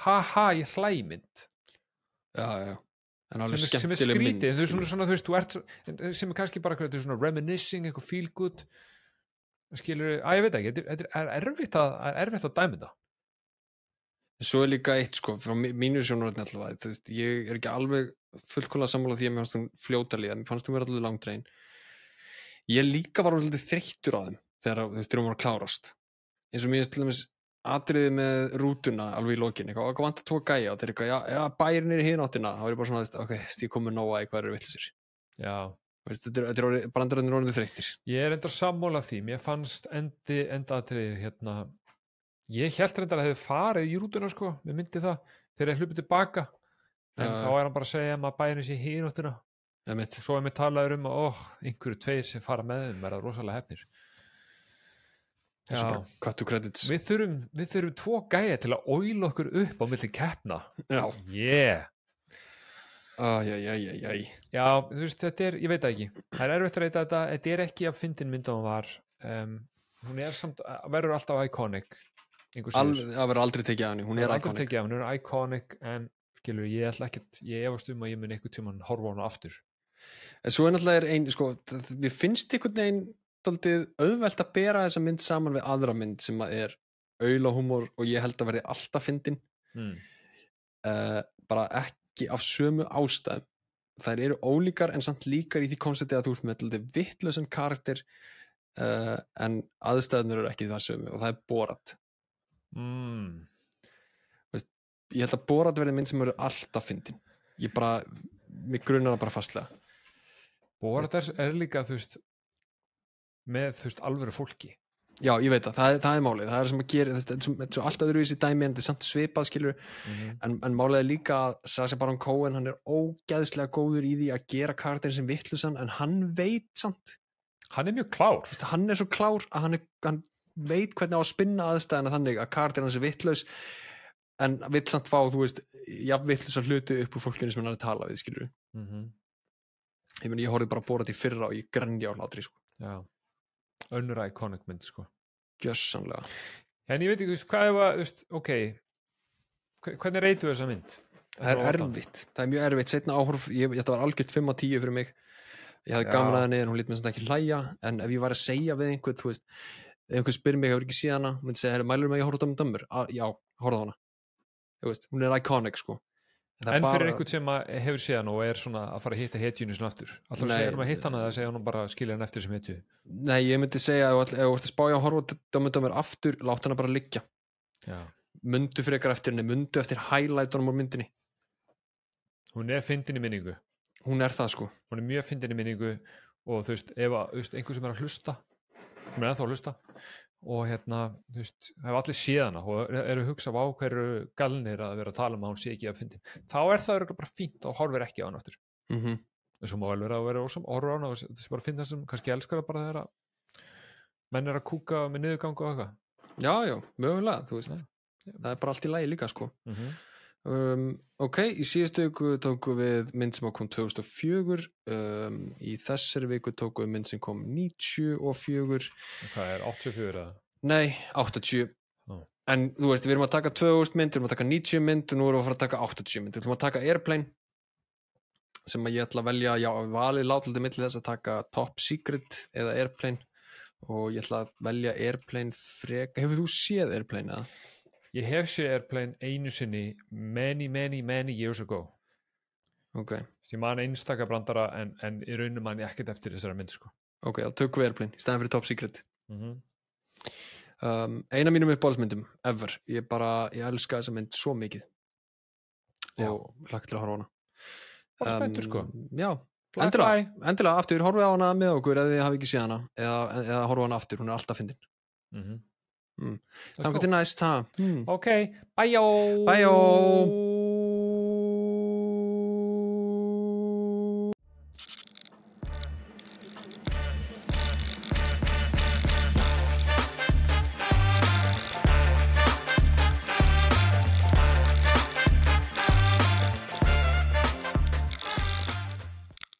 ha-ha, ég hlæ mynd. Já, já en alveg er, sem er skemmtileg mynd skrítið, þau skilur. svona, svona, þú veist, þú ert sem er kannski bara eitthvað svona reminiscing, eitthvað feel good skilur, að ég veit ekki þetta er, þetta er erfitt að, er erfitt að dæmi þetta svo er líka eitt sko, frá mínu sjónurotni allavega, þú veist, ég er ekki alveg fullkóla sammála því að mér fannst hún fljóta líða mér fannst hún vera alveg langdrein ég líka var alveg þreyttur á þeim þegar þú veist, þegar hún var að klárast. Eins og mér finnst til dæmis atriði með rútuna alveg í lokin, eitthvað, hvað vantar tvo gæja? Og þeir eitthvað, já, já bærin er í hináttina. Þá er ég bara svona, veist, ok, stíð komið nóga í hvað eru villisir já, þetta er, þetta er orðið- brandararnir er orðið þreyttir. Ég er endar sammála því mér fannst endi, endatrið hérna, ég held reyndar að hefði farið í rútuna sko, mér myndi það þegar ég hlupið tilbaka. En Já, þá er hann bara að segja að maður bæri sér hínóttina eða mitt, svo er mér talaður um að oh, einhverju tveir sem fara með þeim er það rosalega hefnir. Við þurfum, við þurfum tvo gæja til að óila okkur upp á milli keppna. Já, yeah. Æjæjæjæjæj. Já, þú veist, þetta er, ég veit það ekki. Það er erfitt að reyta þetta, þetta er ekki að fyndin mynd og hún var. Um, hún er samt, verður alltaf síður. Það verður aldrei tekið af henni, hún er aldrei tekið af, hún er iconic en skilur, ég ætla ekkert, ég efast um að ég mun einhver tímann horfa á hana aftur. En svo er náttúrulega er ein, sko, mér finnst einhvern veginn daldið auðvelt að bera þessa mynd saman við aðra mynd sem að er aulahúmor og ég held að verði alltaf fyndin. Mm. uh, bara ekki af sömu ástæðum. Þær eru ólíkar en samt líkar í því koncepti að þú ert með vittlösan karakter uh, en aðstæðunir eru ekki það sömu og það er Borat Mm. ég held að Borat verði mynd sem eru alltaf fyndin. Ég bara, mig grunar bara fastlega. Borat er, er líka, þú veist með, þú veist, alvöru fólki. Já, ég veit það, það, það er málið, það er sem að gera þetta er svo, er allt öðruvísi dæmi en þetta er samt svipað skilur, mm en, en málið er líka að Sasha Baron Cohen, hann er ógeðslega góður í því að gera karakterin sem vittlusan en hann veit samt, hann er mjög klár. Vist, hann er svo klár að hann, er, hann veit hvernig á að spinna aðstæðina þannig að karakterin hans er vittlaus en vill samt fá, þú veist já, vittlusa hluti upp úr fólkinu sem hann er að tala við skilur, mm -hmm. ég meni ég horfði bara að bóra til fyrra og ég grenja á hlátri, sko, já. Önnur iconic mynd, sko. Gjössanlega en ég veit ekki, þú veist, hvað að, þú veist, ok hve- hvernig reytu þessa mynd? Það er erfitt, það er mjög erfitt. Setna áhorf, ég, þetta var algjört 5 á 10 fyrir mig. Ég hafði að henni en hún lít mér svona ekki hlæja. En ef ég var að segja við einhvern þú veist, ef einhvern spyrir mig, hefur ekki séð hana myndi segja, "Heyrðu, mælirðu mig að ég horfa á dömur? Dömur já, horfa á hana. Veist, hún er iconic sko. Er en fyrir bara- einhvern sem að hefur séð hann og er svona að fara að hitta hetjunni svona aftur alltaf segja hann að hitta hann eða segja hann bara að skilja hann eftir sem hetju. Nei, ég myndi segja, ef þú ert að spája að horfa dömur aftur, látt hana bara liggja. Já. mundu frekar eftir henni, mundu eftir highlightunum á myndinni, hún er fyndin í minningu. Hún er það sko. Hún er mjög fyndin í minningu og þú veist, ef að, þú veist, einhver sem er að hlusta sem er ennþá að hlusta? Og hérna, þú veist, hef allir séðana og eru að hugsa á hverju galnir að vera að tala um að hún sé ekki að fyndi þá er það örugglega bara fínt og horfir ekki á hann aftur. Mm eins og má vel vera að vera ósam, horfa á hana og þessi bara finna sem kannski elskar það bara þegar að menn er að kúka með niðurgang og eitthvað. Já, já, mögulega, þú veist. Það er bara allt í lagi líka sko. Mm -hmm. Um, ok, í síðustu viku tóku við mynd sem kom 2004 um, í þessari viku tóku við mynd sem kom 94 hvað er 84 eða? nei, 80 Ó. en þú veist, við erum að taka 2000 mynd, við erum að taka 90 mynd og nú erum við að fara að taka 80 mynd við erum að taka Airplane sem ég ætla að velja, já, valið látlítið milli þess að taka Top Secret eða Airplane og ég ætla að velja Airplane frek, hefur þú séð Airplane eða? Ég hef séð Airplane einu sinni many, many, many years ago. Ok, ég man einstaka brandara en, en í raunum man ég ekkert eftir þessara mynd sko. ok, þá tökum við Airplane í staðan fyrir Top Secret. Mm -hmm. um, eina mínum uppbólsmyndum ever, ég bara, ég elska þessa mynd svo mikið. Já. og hlakka til að horfa á hana. Bara spenntur sko. já, endilega, endilega aftur, horfið á hana með okkur eða þið hafi ekki séð hana. Eða, eða horfið á hana aftur, hún er alltaf fyndin. Mm -hmm. Mm. þannig til næst, ha hmm. Ok, bæjó Bæjó.